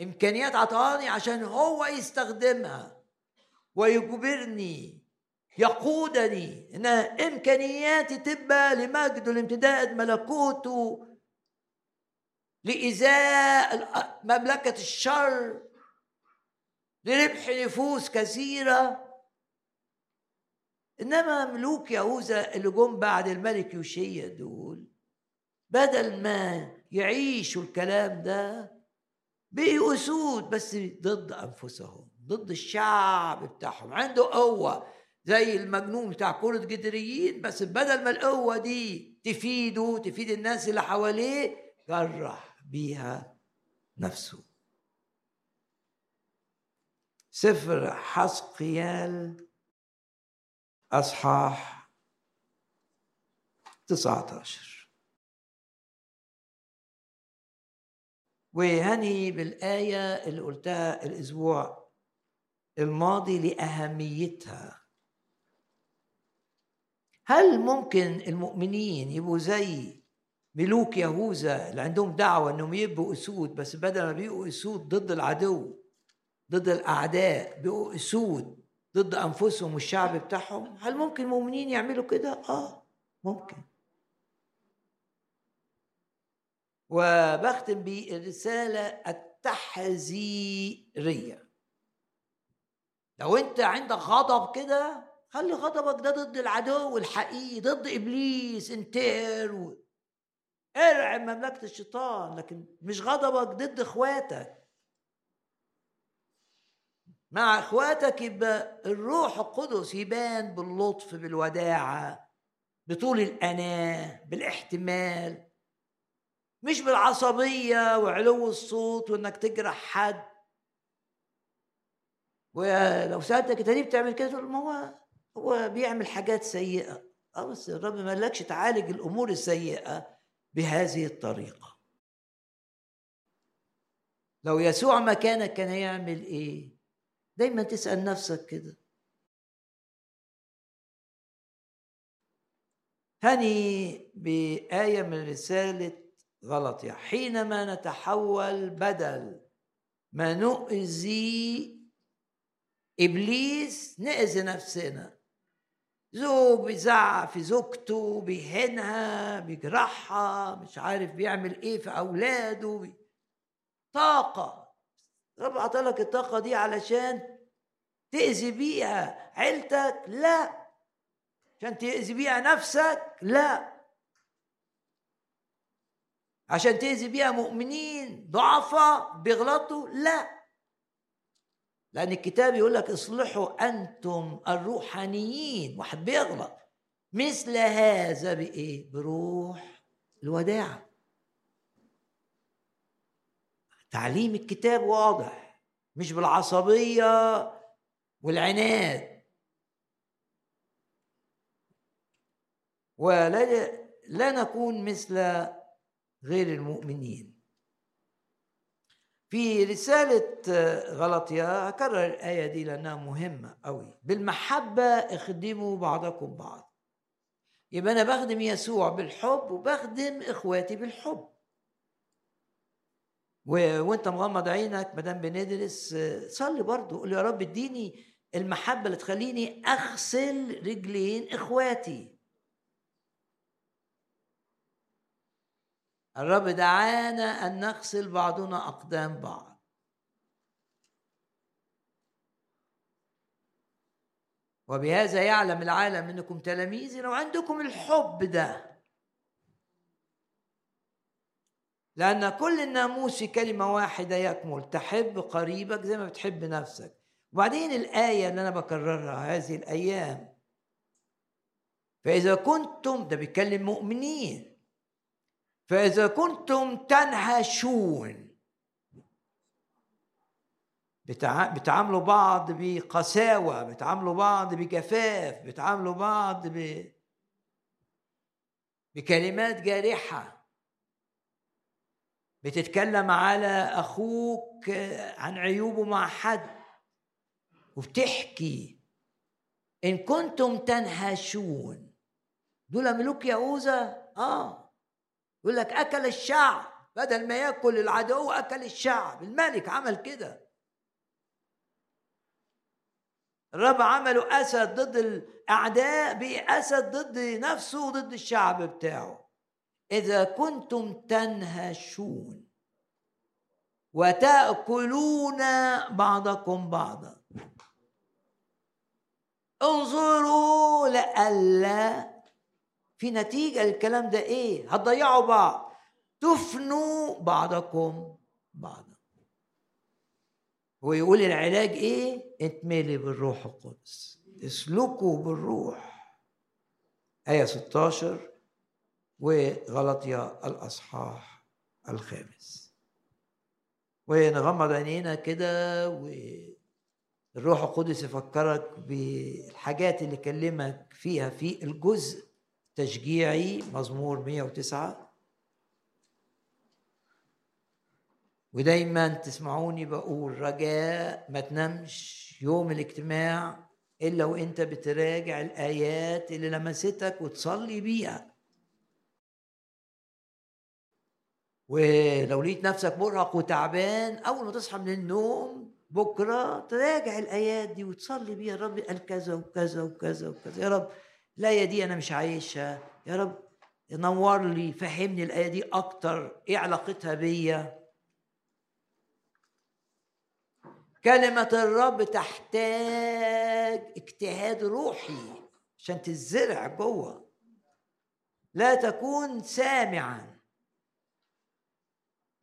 إمكانيات أعطاني عشان هو يستخدمها ويجبرني يقودني ان إمكانياتي تبقى لمجد والامتداد ملكوته لإزاء مملكة الشر لربح نفوس كثيرة. إنما ملوك يهوذا اللي جم بعد الملك يوشيا دول بدل ما يعيشوا الكلام ده بقوا أسود بس ضد أنفسهم ضد الشعب بتاعهم. عنده قوة زي المجنون بتاع كرة جدريين بس بدل ما القوة دي تفيده تفيد الناس اللي حواليه جرح بيها نفسه. سفر حسقيال أصحاح 19 وهني بالآية اللي قلتها الأسبوع الماضي لأهميتها. هل ممكن المؤمنين يبقوا زي ملوك يهوذا اللي عندهم دعوة إنهم يبقوا أسود بس بدل ما بيبقوا أسود ضد العدو ضد الأعداء بيبقوا أسود ضد أنفسهم والشعب بتاعهم؟ هل ممكن المؤمنين يعملوا كده؟ آه ممكن. وبختم بالرسالة التحذيرية. لو أنت عندك غضب كده خلي غضبك ده ضد العدو الحقيقي ضد إبليس انتهر و... ارعب مملكة الشيطان لكن مش غضبك ضد إخواتك. مع إخواتك يبقى الروح القدس يبان باللطف بالوداعة بطول الأناة بالاحتمال. مش بالعصبية وعلو الصوت وإنك تجرح حد. ولو سألتك أنت ليه بتعمل كده؟ تقول ما هو هو بيعمل حاجات سيئة. آه بس الرب ما قالكش تعالج الأمور السيئة بهذه الطريقة. لو يسوع مكانك كان يعمل إيه؟ دايما تسأل نفسك كده. هني بآية من رسالة غلط حينما نتحول بدل ما نؤذي إبليس نأذي نفسنا. زوج بيزعق في زوجته بيهنها بيجرحها مش عارف بيعمل إيه في أولاده. بي... طاقة. رب عطالك الطاقة دي علشان تأذي بيها عيلتك؟ لا. عشان تأذي بيها نفسك؟ لا. عشان تأذي بيها مؤمنين ضعفاء بيغلطوا؟ لا. لأن الكتاب يقول لك اصلحوا أنتم الروحانيين. واحد بيغلط. مثل هذا بإيه؟ بروح الوداعة تعليم الكتاب واضح. مش بالعصبية والعناد. ولا لا نكون مثل غير المؤمنين. في رسالة غلطية هكرر الآية دي لأنها مهمة أوي. بالمحبة اخدموا بعضكم بعض. يبقى أنا بخدم يسوع بالحب وبخدم إخواتي بالحب. و... وأنت مغمض عينك مدام بندرس صلي برضه. قول يا رب اديني المحبة اللي تخليني أغسل رجلين إخواتي. الرب دعانا أن نغسل بعضنا أقدام بعض. وبهذا يعلم العالم أنكم تلاميذي لو عندكم الحب ده. لأن كل الناموس في كلمة واحدة يكمل تحب قريبك زي ما بتحب نفسك. وبعدين الآية اللي أنا بكررها هذه الأيام فإذا كنتم ده بيتكلم مؤمنين فإذا كنتم تنهشون بتعاملوا بعض بقساوة بتعاملوا بعض بجفاف بتعاملوا بعض ب... بكلمات جارحة. بتتكلم على أخوك عن عيوبه مع حد وبتحكي. إن كنتم تنهشون دول ملوك يهوذا آه. يقول لك أكل الشعب بدل ما يأكل العدو أكل الشعب. الملك عمل كده. الرب عملوا أسد ضد الأعداء بأسد ضد نفسه وضد الشعب بتاعه. إذا كنتم تنهشون وتأكلون بعضكم بعضا. انظروا لئلا في نتيجة للكلام ده إيه؟ هتضيعوا بعض. تفنوا بعضكم بعضا. ويقول العلاج إيه؟ اتملي بالروح القدس. اسلكوا بالروح. آية 16 وغلطية الأصحاح الخامس. ونغمض عينينا كده والروح القدس يفكرك بالحاجات اللي كلمك فيها في الجزء تشجيعي مزمور 109 ودايما تسمعوني بقول رجاء ما تنامش يوم الاجتماع إلا وإنت بتراجع الآيات اللي لمستك وتصلي بيها. ولو لقيت نفسك مرهق وتعبان أول ما تصحى من النوم بكرة تراجع الآيات دي وتصلي بيها. يا رب قال كذا وكذا وكذا وكذا. يا رب الايه دي أنا مش عايشها يا رب نور لي فهمني الآية دي أكتر. إيه علاقتها بيا؟ كلمة الرب تحتاج اجتهاد روحي عشان تزرع جوه. لا تكون سامعا.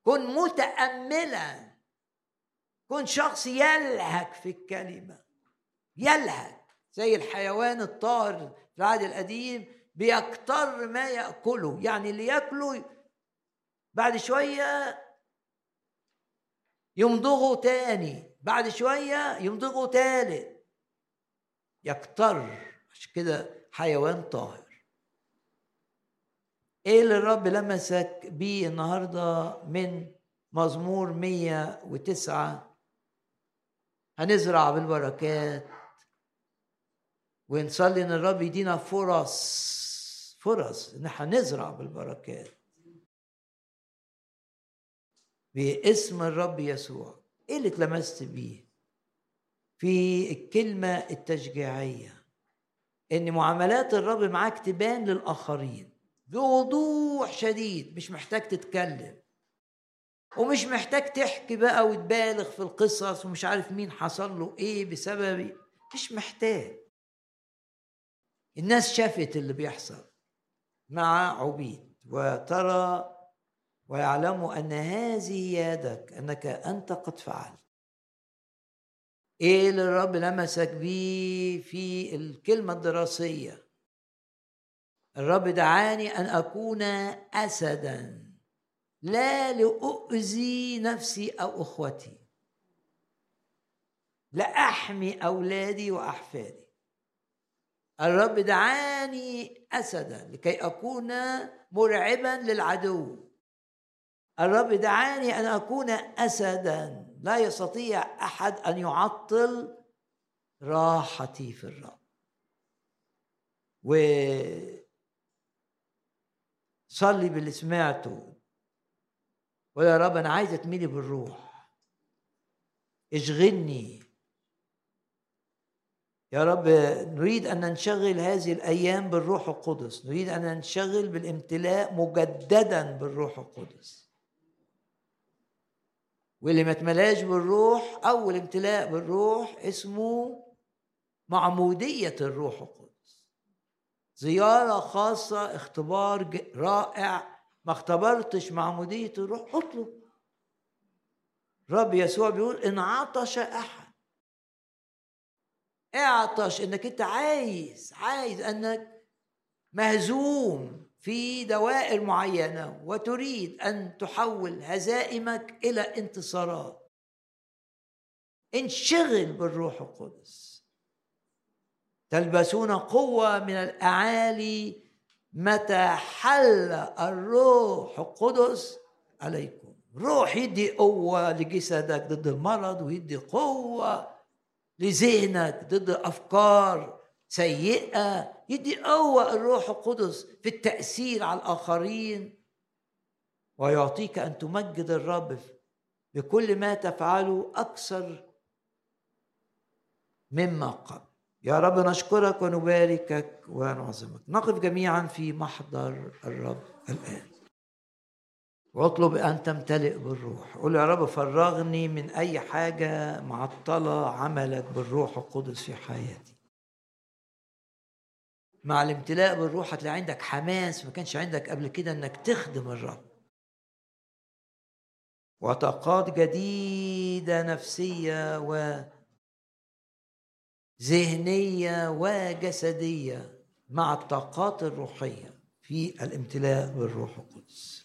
كن متأملا. كن شخص يلهك في الكلمة. يلهك زي الحيوان الطاهر في العهد القديم بيكتر ما يأكله يعني اللي يأكله بعد شوية يمضغه تاني بعد شوية يمضغه تالت. يكتر عشان كده حيوان طاهر. إيه اللي الرب لمسك بيه النهارده من مزمور 109 هنزرع بالبركات. ونصلي ان الرب يدينا فرص فرص إن إحنا نزرع بالبركات. باسم الرب يسوع. إيه اللي اتلمست بيه؟ في الكلمة التشجيعية. إن معاملات الرب معاك تبان للآخرين. بوضوح شديد مش محتاج تتكلم. ومش محتاج تحكي بقى وتبالغ في القصص ومش عارف مين حصل له إيه بسبب مش محتاج. الناس شافت اللي بيحصل مع عبيد وترى ويعلموا أن هذه يدك أنك أنت قد فعلت. إيه اللي الرب لمسك بيه في الكلمة الدراسية؟ الرب دعاني أن أكون اسدا لا لأؤذي نفسي أو إخوتي لأحمي أولادي وأحفادي. الرب دعاني اسدا لكي أكون مرعبا للعدو. الرب دعاني أن أكون اسدا. لا يستطيع أحد أن يعطل راحتي في الرب. و صلي باللي سمعته ويا يا رب أنا عايز اتملي بالروح. اشغلني. يا رب نريد أن ننشغل هذه الأيام بالروح القدس. نريد أن ننشغل بالامتلاء مجددا بالروح القدس. واللي ما اتملاش بالروح أول امتلاء بالروح اسمه معمودية الروح القدس. زيارة خاصة اختبار رائع. ما اختبرتش معمودية الروح. اطلب. رب يسوع بيقول إن عطش أحد. اعطش إنك أنت عايز عايز أنك مهزوم في دوائر معينة وتريد أن تحول هزائمك إلى انتصارات. انشغل بالروح القدس. تلبسون قوة من الأعالي متى حل الروح القدس عليكم. روح يدي قوة لجسدك ضد المرض ويدي قوة لذهنك ضد أفكار سيئة. يدي قوه الروح القدس في التأثير على الآخرين. ويعطيك أن تمجد الرب بكل ما تفعله أكثر مما قبل. يا رب نشكرك ونباركك ونعظمك. نقف جميعا في محضر الرب الآن. واطلب أن تمتلئ بالروح. قول يا رب فرغني من أي حاجة معطلة عملك بالروح القدس في حياتي. مع الامتلاء بالروح هتلاقي عندك حماس ما كانش عندك قبل كده إنك تخدم الرب. وطاقات جديدة نفسية و ذهنية وجسدية مع الطاقات الروحية في الامتلاء بالروح القدس.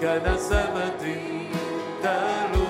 كنسمة تلوح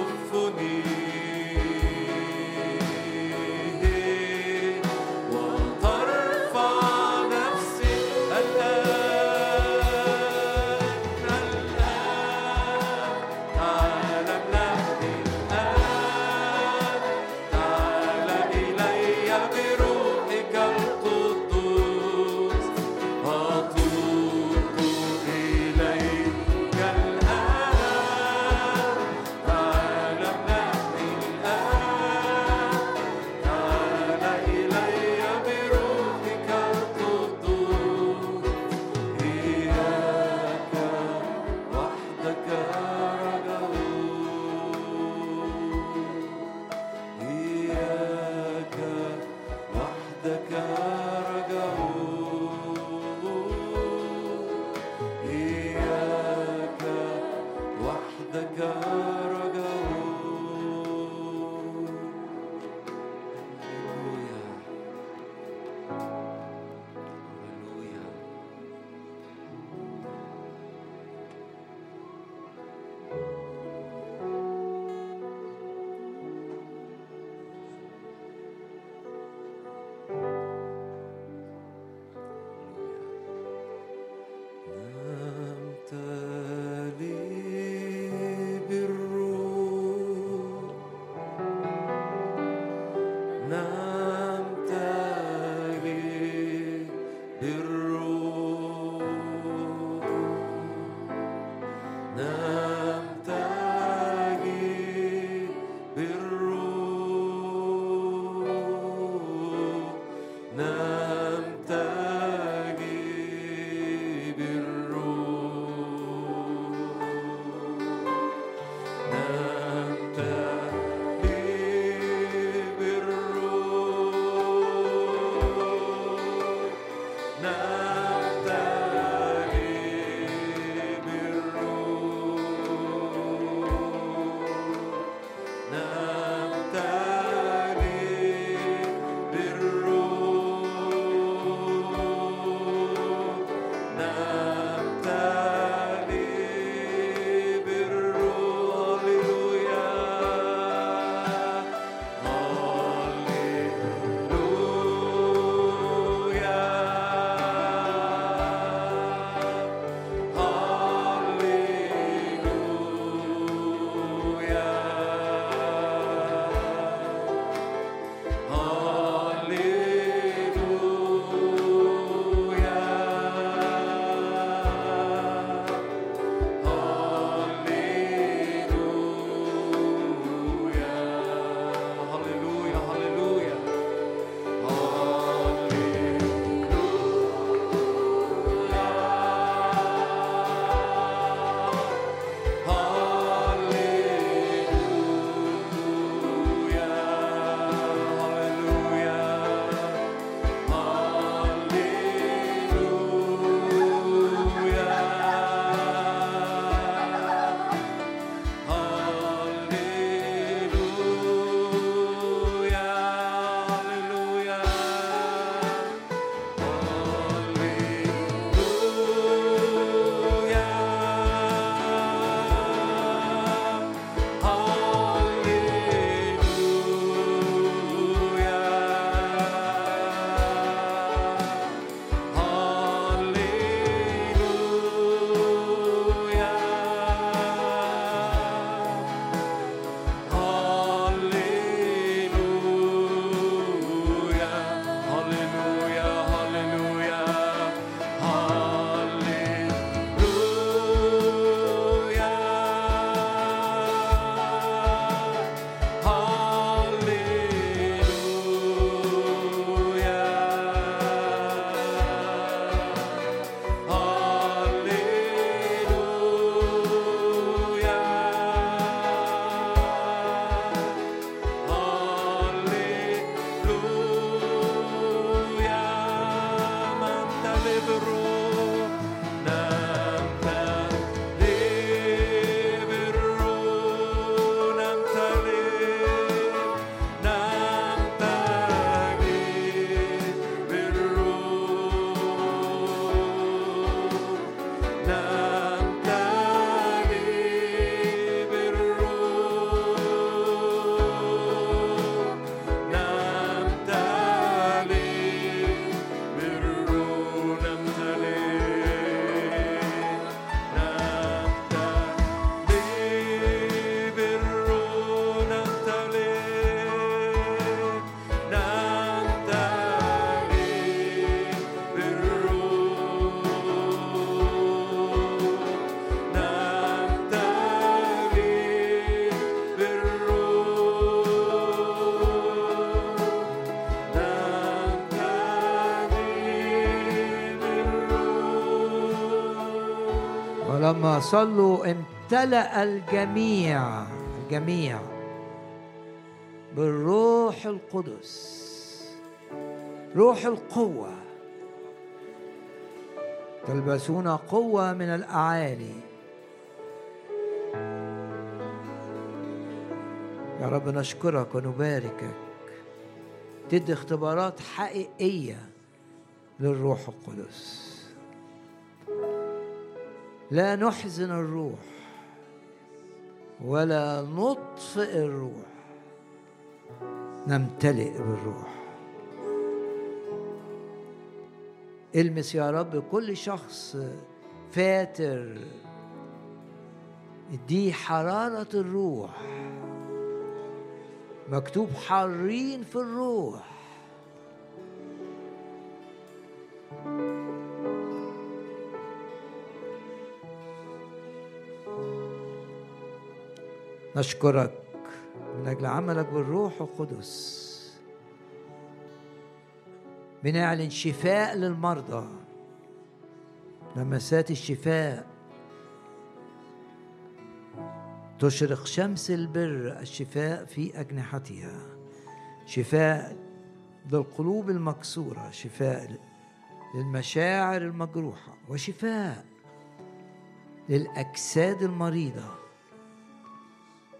صلوا امتلأ الجميع الجميع بالروح القدس روح القوة. تلبسون قوة من الأعالي. يا رب نشكرك ونباركك. تدي اختبارات حقيقية للروح القدس. لا نحزن الروح ولا نطفئ الروح. نمتلئ بالروح. المس يا رب كل شخص فاتر. دي حرارة الروح. مكتوب حارين في الروح. نشكرك من أجل عملك بالروح القدس. بنعلن شفاء للمرضى. لمسات الشفاء. تشرق شمس البر الشفاء في أجنحتها. شفاء للقلوب المكسورة. شفاء للمشاعر المجروحة. وشفاء للأجساد المريضة.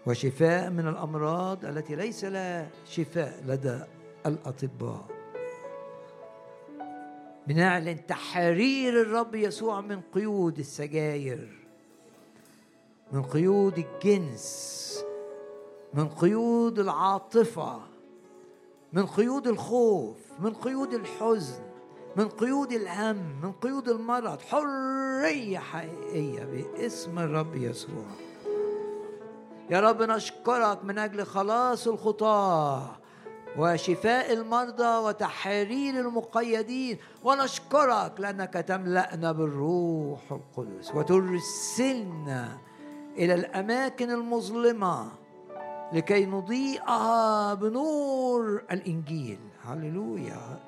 وشفاء من الأمراض التي ليس لها شفاء لدى الأطباء. بنعلن تحرير الرب يسوع من قيود السجاير من قيود الجنس من قيود العاطفة من قيود الخوف من قيود الحزن من قيود الهم من قيود المرض. حرية حقيقية باسم الرب يسوع. يا رب نشكرك من أجل خلاص الخطاة وشفاء المرضى وتحرير المقيدين ونشكرك لأنك تملأنا بالروح القدس وترسلنا إلى الأماكن المظلمة لكي نضيئها بنور الإنجيل. هللويا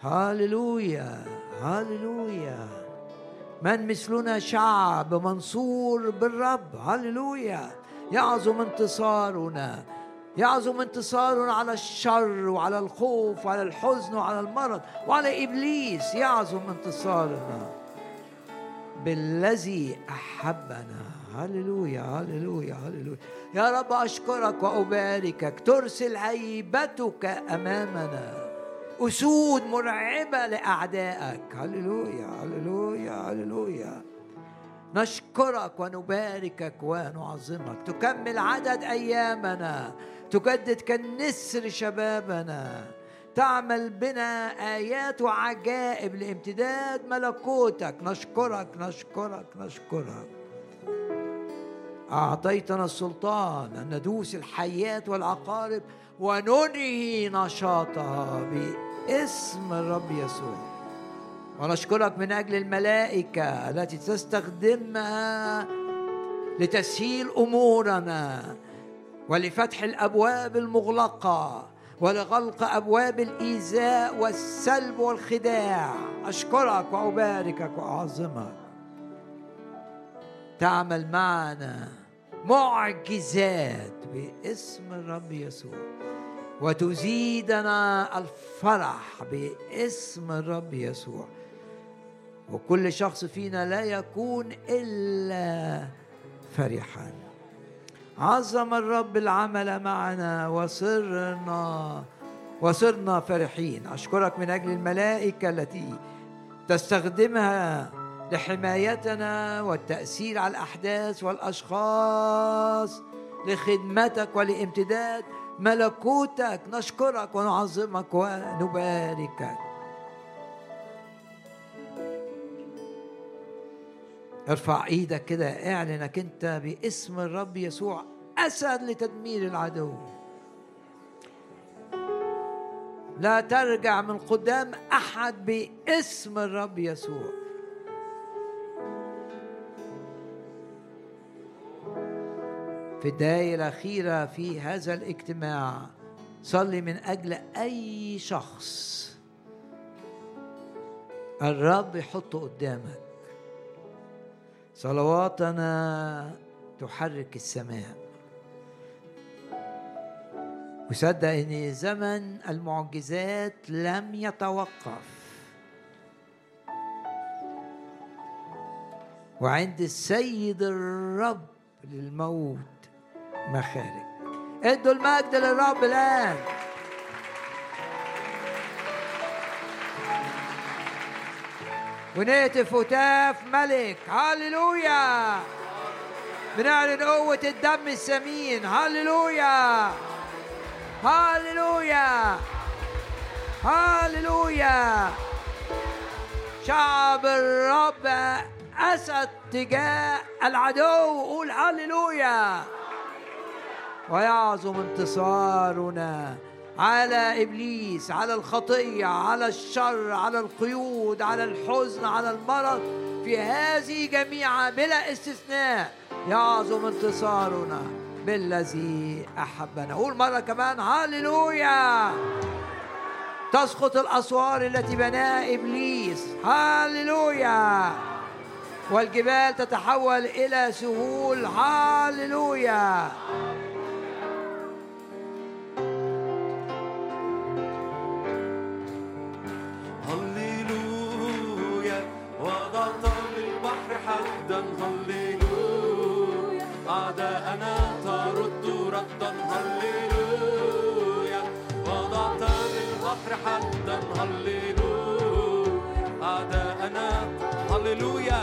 هللويا هللويا. من مثلنا شعب منصور بالرب هللويا. يعظم انتصارنا يعظم انتصارنا على الشر وعلى الخوف وعلى الحزن وعلى المرض وعلى إبليس يعظم انتصارنا. بالذي أحبنا. هللويا هللويا هللويا. يا رب أشكرك واباركك ترسل هيبتك أمامنا. أسود مرعبة لأعدائك. هللويا هللويا هللويا. نشكرك ونباركك ونعظمك. تكمل عدد أيامنا. تجدد كالنسر شبابنا. تعمل بنا آيات وعجائب لامتداد ملكوتك. نشكرك نشكرك نشكرك. أعطيتنا السلطان أن ندوس الحيات والعقارب وننهي نشاطها باسم الرب يسوع. ونشكرك من أجل الملائكة التي تستخدمها لتسهيل أمورنا ولفتح الأبواب المغلقة ولغلق أبواب الإيذاء والسلب والخداع. أشكرك وأباركك وأعظمك. تعمل معنا معجزات باسم الرب يسوع. وتزيدنا الفرح باسم الرب يسوع. وكل شخص فينا لا يكون إلا فرحا عظم الرب العمل معنا وصرنا وصرنا فرحين. أشكرك من أجل الملائكة التي تستخدمها لحمايتنا والتأثير على الأحداث والأشخاص لخدمتك ولامتداد ملكوتك. نشكرك ونعظمك ونباركك. ارفع إيدك كده اعلنك انت باسم الرب يسوع اسد لتدمير العدو. لا ترجع من قدام احد باسم الرب يسوع. في الدقائق الأخيرة في هذا الاجتماع صلي من أجل أي شخص. الرب يحطه قدامك. صلواتنا تحرك السماء. وصدق إن زمن المعجزات لم يتوقف. وعند السيد الرب للموت مخارج. ادوا المجد للرب الآن؟ ونهتف هتاف ملك. هللويا بنعلن قوة الدم الثمين هللويا هللويا هللويا شعب الرب أسد تجاه العدو. قول هللويا ويعظم انتصارنا. على إبليس على الخطية على الشر على القيود على الحزن على المرض. في هذه جميعا بلا استثناء يعظم انتصارنا بالذي أحبنا. قول مرة كمان هللويا تسقط الأسوار التي بناها إبليس. هللويا والجبال تتحول إلى سهول. هللويا حدا هللويا أعداءنا ترد ردا هللويا وضعت حدا هللويا هللويا